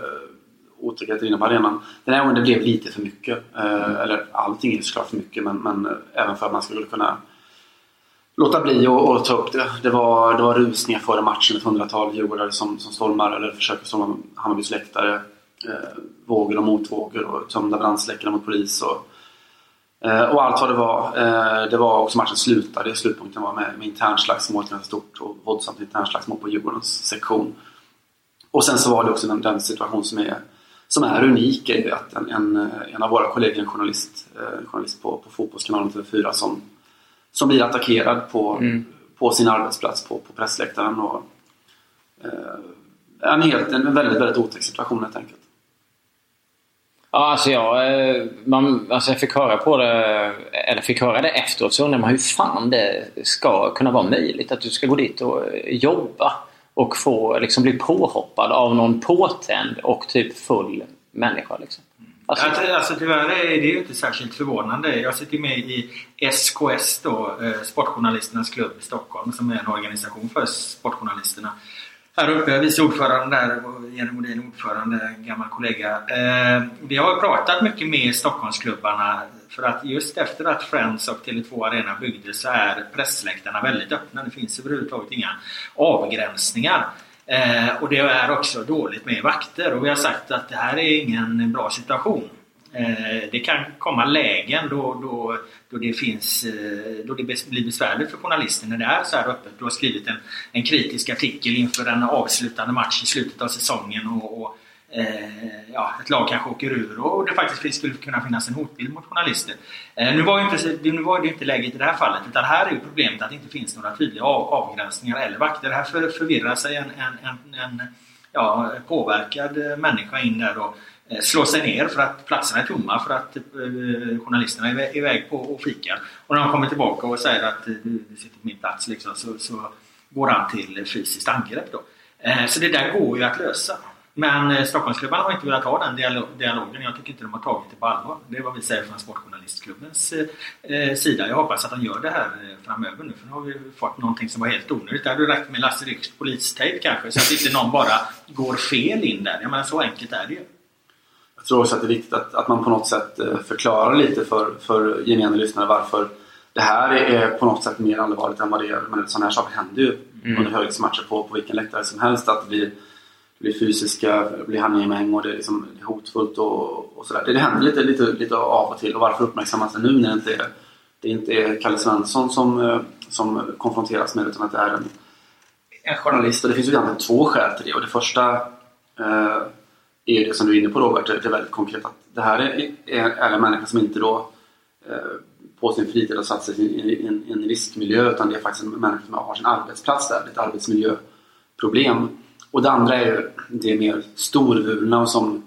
S4: otäckheter inne på arenan. Den här gången det blev lite för mycket. Eh, eller allting är såklart för mycket men, men eh, även för att man skulle kunna låta bli och, och ta upp det. Det var, det var rusningar före matchen, ett hundratal djurgårdare som, som stormar eller försöker storma Hammarbys läktare. Eh, vågor och motvågor och tömda brandsläckare mot polis. Och, eh, och allt vad det var. Eh, det var också matchen slutade. Slutpunkten var med, med internslagsmål, ganska stort och våldsamt internslagsmål på Djurgårdens sektion. Och sen så var det också den, den situation som är, som är unik är ju att en, en, en av våra kollegor, en journalist, eh, journalist på, på Fotbollskanalen TV4 som som blir attackerad på, mm. på sin arbetsplats på, på pressläktaren. Och, eh, en, helt, en väldigt, väldigt otäck situation helt enkelt.
S1: Ja, alltså jag, eh, man, alltså jag fick höra på det, eller fick höra det efteråt så undrar man hur fan det ska kunna vara möjligt att du ska gå dit och jobba och få liksom bli påhoppad av någon påtänd och typ full människa. Liksom.
S2: Alltså, alltså tyvärr är det ju inte särskilt förvånande. Jag sitter med i SKS då, eh, Sportjournalisternas klubb i Stockholm som är en organisation för sportjournalisterna. Här uppe, vice ordförande där Jenny Modin ordförande, en gammal kollega. Eh, vi har pratat mycket med Stockholmsklubbarna för att just efter att Friends och Tele2 Arena byggdes så är pressläktarna väldigt öppna. Det finns överhuvudtaget inga avgränsningar. Eh, och det är också dåligt med vakter och vi har sagt att det här är ingen bra situation. Eh, det kan komma lägen då, då, då, det, finns, eh, då det blir besvärligt för journalister när det är så här öppet. Du har skrivit en, en kritisk artikel inför en avslutande match i slutet av säsongen och, och eh, Eh, ja, ett lag kanske åker ur och det faktiskt skulle kunna finnas en hotbild mot journalister. Eh, nu, var ju inte, nu var det inte läget i det här fallet utan här är ju problemet att det inte finns några tydliga av, avgränsningar eller vakter. Här för, förvirrar sig en, en, en, en ja, påverkad eh, människa in där och eh, slår sig ner för att platserna är tomma för att eh, journalisterna är iväg på och fikar. Och när de kommer tillbaka och säger att eh, du, du sitter på min plats liksom, så, så går han till fysiskt angrepp. Då. Så det där går ju att lösa. Men eh, Stockholmsklubbarna har inte velat ha den dialogen. Jag tycker inte de har tagit det på allvar. Det är vad vi säger från Sportjournalistklubbens eh, eh, sida. Jag hoppas att de gör det här framöver nu. För nu har vi fått någonting som var helt onödigt. Det hade räckt med Lasse Rycks polistejp kanske. Så att inte någon bara går fel in där. Jag menar så enkelt är det ju.
S4: Jag tror också att det är viktigt att, att man på något sätt förklarar lite för, för gemene lyssnare varför det här är på något sätt mer allvarligt än vad det är. Men sådana här saker händer ju mm. under högriskmatcher på, på vilken läktare som helst. Att det blir fysiska, blir handgemäng och det är, liksom hotfullt och, och sådär. Det, det händer lite, lite, lite av och till och varför uppmärksammas det nu när det inte är, det inte är Kalle Svensson som, eh, som konfronteras med det utan att det är en, en journalist. Och det finns ju egentligen två skäl till det och det första eh, är det som du är inne på Robert, det är väldigt konkret att det här är, är, är en människa som inte då eh, på sin fritid har satt sig i, en, i en riskmiljö utan det är faktiskt en människa som har sin arbetsplats där, ett arbetsmiljöproblem. Och det andra är ju det mer storvulna som,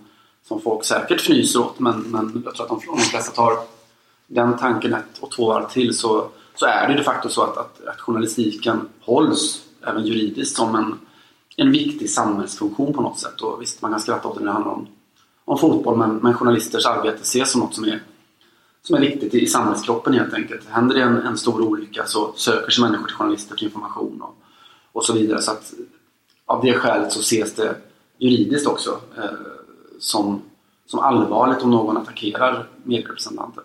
S4: som folk säkert fnyser åt men, men jag tror att de, de flesta tar den tanken ett och två varv till så, så är det de facto så att, att, att journalistiken hålls även juridiskt som en, en viktig samhällsfunktion på något sätt. Och visst, man kan skratta åt det när det handlar om, om fotboll men, men journalisters arbete ses som något som är, som är viktigt i, i samhällskroppen helt enkelt. Händer det en, en stor olycka så söker sig människor till journalister till information och, och så vidare. Så att av det skälet så ses det juridiskt också eh, som, som allvarligt om någon attackerar medierepresentanter.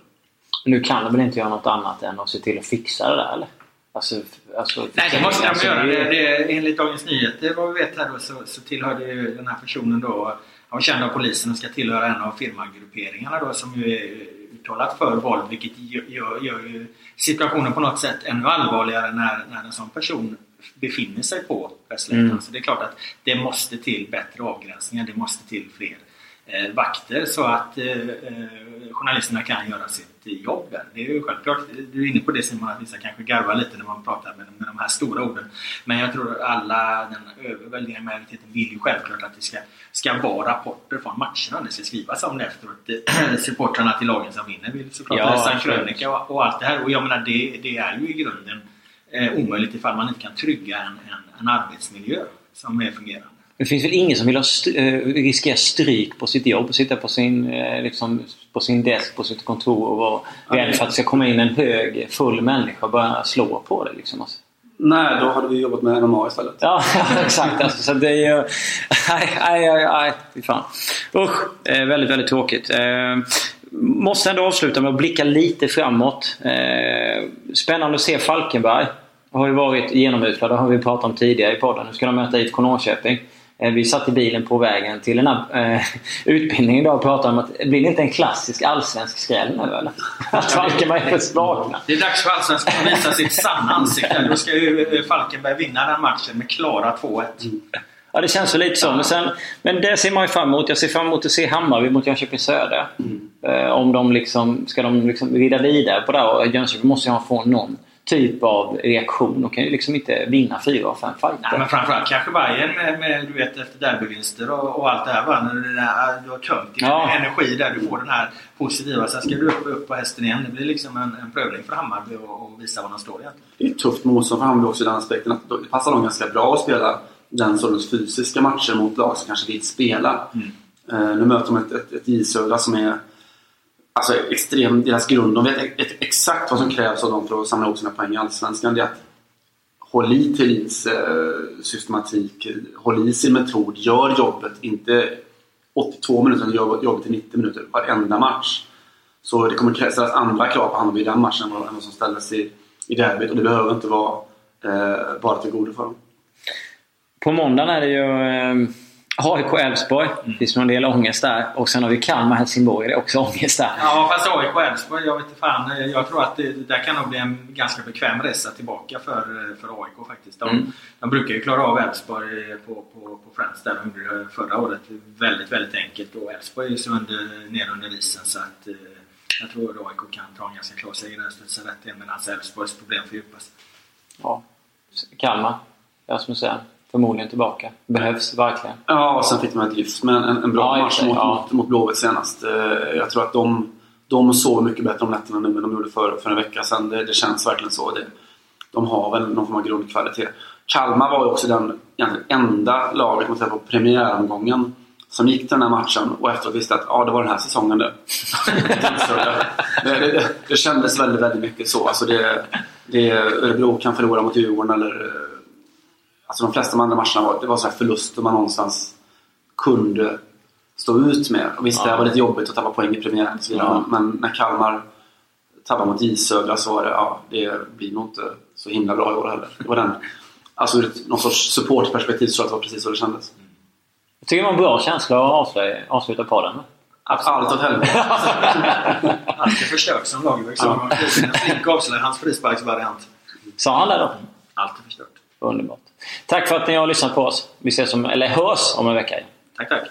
S1: Nu kan de väl inte göra något annat än att se till att fixa det där eller? Alltså, alltså,
S2: Nej, det måste de alltså, göra. Det, det, enligt Dagens Nyheter, vad vi vet här då, så, så tillhörde ju den här personen då, han känd av polisen och ska tillhöra en av firmagrupperingarna då som ju är uttalat för våld vilket gör, gör, gör ju situationen på något sätt ännu allvarligare när, när en sån person befinner sig på pressläktaren. Mm. Så det är klart att det måste till bättre avgränsningar. Det måste till fler eh, vakter så att eh, eh journalisterna kan göra sitt jobb. Där. Det är ju självklart. Du är inne på det Simon, att vissa kanske garvar lite när man pratar med, med de här stora orden. Men jag tror att alla, den överväldigande majoriteten vill ju självklart att det ska, ska vara rapporter från matcherna. Det ska skrivas om det efteråt. Supportrarna till lagen som vinner vill såklart ja, läsa en krönika och, och, allt det här. Och jag menar det, det är ju i grunden eh, omöjligt ifall man inte kan trygga en, en, en arbetsmiljö som är fungerande.
S1: Det finns väl ingen som vill ha st eh, riskera stryk på sitt jobb och sitta på sin, eh, liksom, på sin desk på sitt kontor och vara rädd för att det ska komma in en hög full människa och börja slå på det. Liksom. Alltså.
S4: Nej, då hade vi jobbat med MMA istället.
S1: Ja, exakt. Alltså, så det är ju... Nej, nej, nej. Fy fan. Usch, eh, väldigt, väldigt tråkigt. Eh, måste ändå avsluta med att blicka lite framåt. Eh, spännande att se Falkenberg. Har ju varit genomutlade, har vi pratat om tidigare i podden. Nu ska de möta IFK Norrköping. Eh, vi satt i bilen på vägen till den här eh, utbildningen idag och pratade om att blir det inte en klassisk allsvensk skräll nu eller? Att Falkenberg är slagna.
S2: Det är dags för Allsvenskan att visa sitt sanna ansikte. Då ska ju eh, Falkenberg vinna den matchen med klara 2-1.
S1: Ja, det känns väl lite så. Men, sen, men det ser man ju fram emot. Jag ser fram emot att se Hammarby mot Jönköping Södra. Eh, om de liksom, ska de liksom rida vidare på det. Och Jönköping måste ju få någon typ av reaktion. De kan ju liksom inte vinna fyra av fem fighter.
S2: Nej, men framförallt kanske Bayern med, med, du vet, efter derbyvinster och, och allt det här. Va? När det där, du har tömt din
S1: Ja.
S2: energi där. Du får den här positiva. Sen ska du upp, upp på hästen igen. Det blir liksom en, en prövning för Hammarby och, och visa var de står egentligen.
S4: Det är ett tufft motstånd för Hammarby också i den aspekten att det passar dem ganska bra att spela den sortens fysiska matcher mot lag som kanske vill spela. Eh, nu möter de ett, ett, ett J Södra som är alltså, extrem, deras grund. De vet exakt vad som krävs av dem för att samla ihop sina poäng i Allsvenskan. Det är att håll i Thelins eh, systematik, håll i sin metod, gör jobbet, inte 82 minuter, utan gör jobbet i 90 minuter varenda match. Så det kommer ställas andra krav på honom i den matchen än vad än vad som ställdes i, i derbyt och det behöver inte vara eh, bara till godo för dem.
S1: På måndagen är det ju eh, AIK Elfsborg. Det finns nog en del ångest där. Och sen har vi Kalmar Helsingborg. Det är också ångest där.
S2: Ja, fast AIK Elfsborg, jag vet inte fan. Jag tror att det, där kan nog bli en ganska bekväm resa tillbaka för, för AIK faktiskt. De,
S1: Mm.
S2: de brukar ju klara av Elfsborg på, på, på Friends där de gjorde det förra året. Väldigt, väldigt enkelt. Och Elfsborg är ju så under, ner under isen så att eh, jag tror att AIK kan ta en ganska klar seger där studsa rätt igen medan Elfsborgs problem fördjupas.
S1: Ja. Kalmar, Rasmussen. Förmodligen tillbaka. Behövs verkligen.
S4: Ja, och sen fick de ett lyft med en, en bra
S1: Ja,
S4: match mot,
S1: ja.
S4: mot, mot Blåvitt senast. Eh, Jag tror att de, de sover mycket bättre om nätterna nu än de gjorde för, för en vecka sedan. Det, det känns verkligen så. Det, de har väl någon form av grundkvalitet. Kalmar var ju också den enda laget man på premiäromgången som gick till den här matchen och efteråt visste att ja, det var den här säsongen det. Så det, det, det, kändes väldigt, väldigt mycket så. Alltså det, det, Örebro kan förlora mot Djurgården eller Alltså de flesta av de andra matcherna var, det var så här förluster man någonstans kunde stå ut med. Och visst, det här var lite jobbigt att tappa poäng i premiären och så vidare.
S1: Ja.
S4: Men när Kalmar tappade mot J Södra så var det, ja, det blir nog inte så himla bra i år heller. Det var den, alltså ur ett, någon sorts supportperspektiv så tror jag att det var precis så det kändes.
S1: Jag tycker det var en bra känsla att avslöja, avsluta podden med.
S4: Att allt åt helvete.
S2: Allt är förstört som Lagerbäck sa. Ja. Flink avslöjar hans frisparksvariant.
S1: Sa han det då?
S2: Allt är förstört.
S1: Underbart. Tack för att ni har lyssnat på oss. Vi ses om, eller hörs om en vecka.
S2: Tack, tack.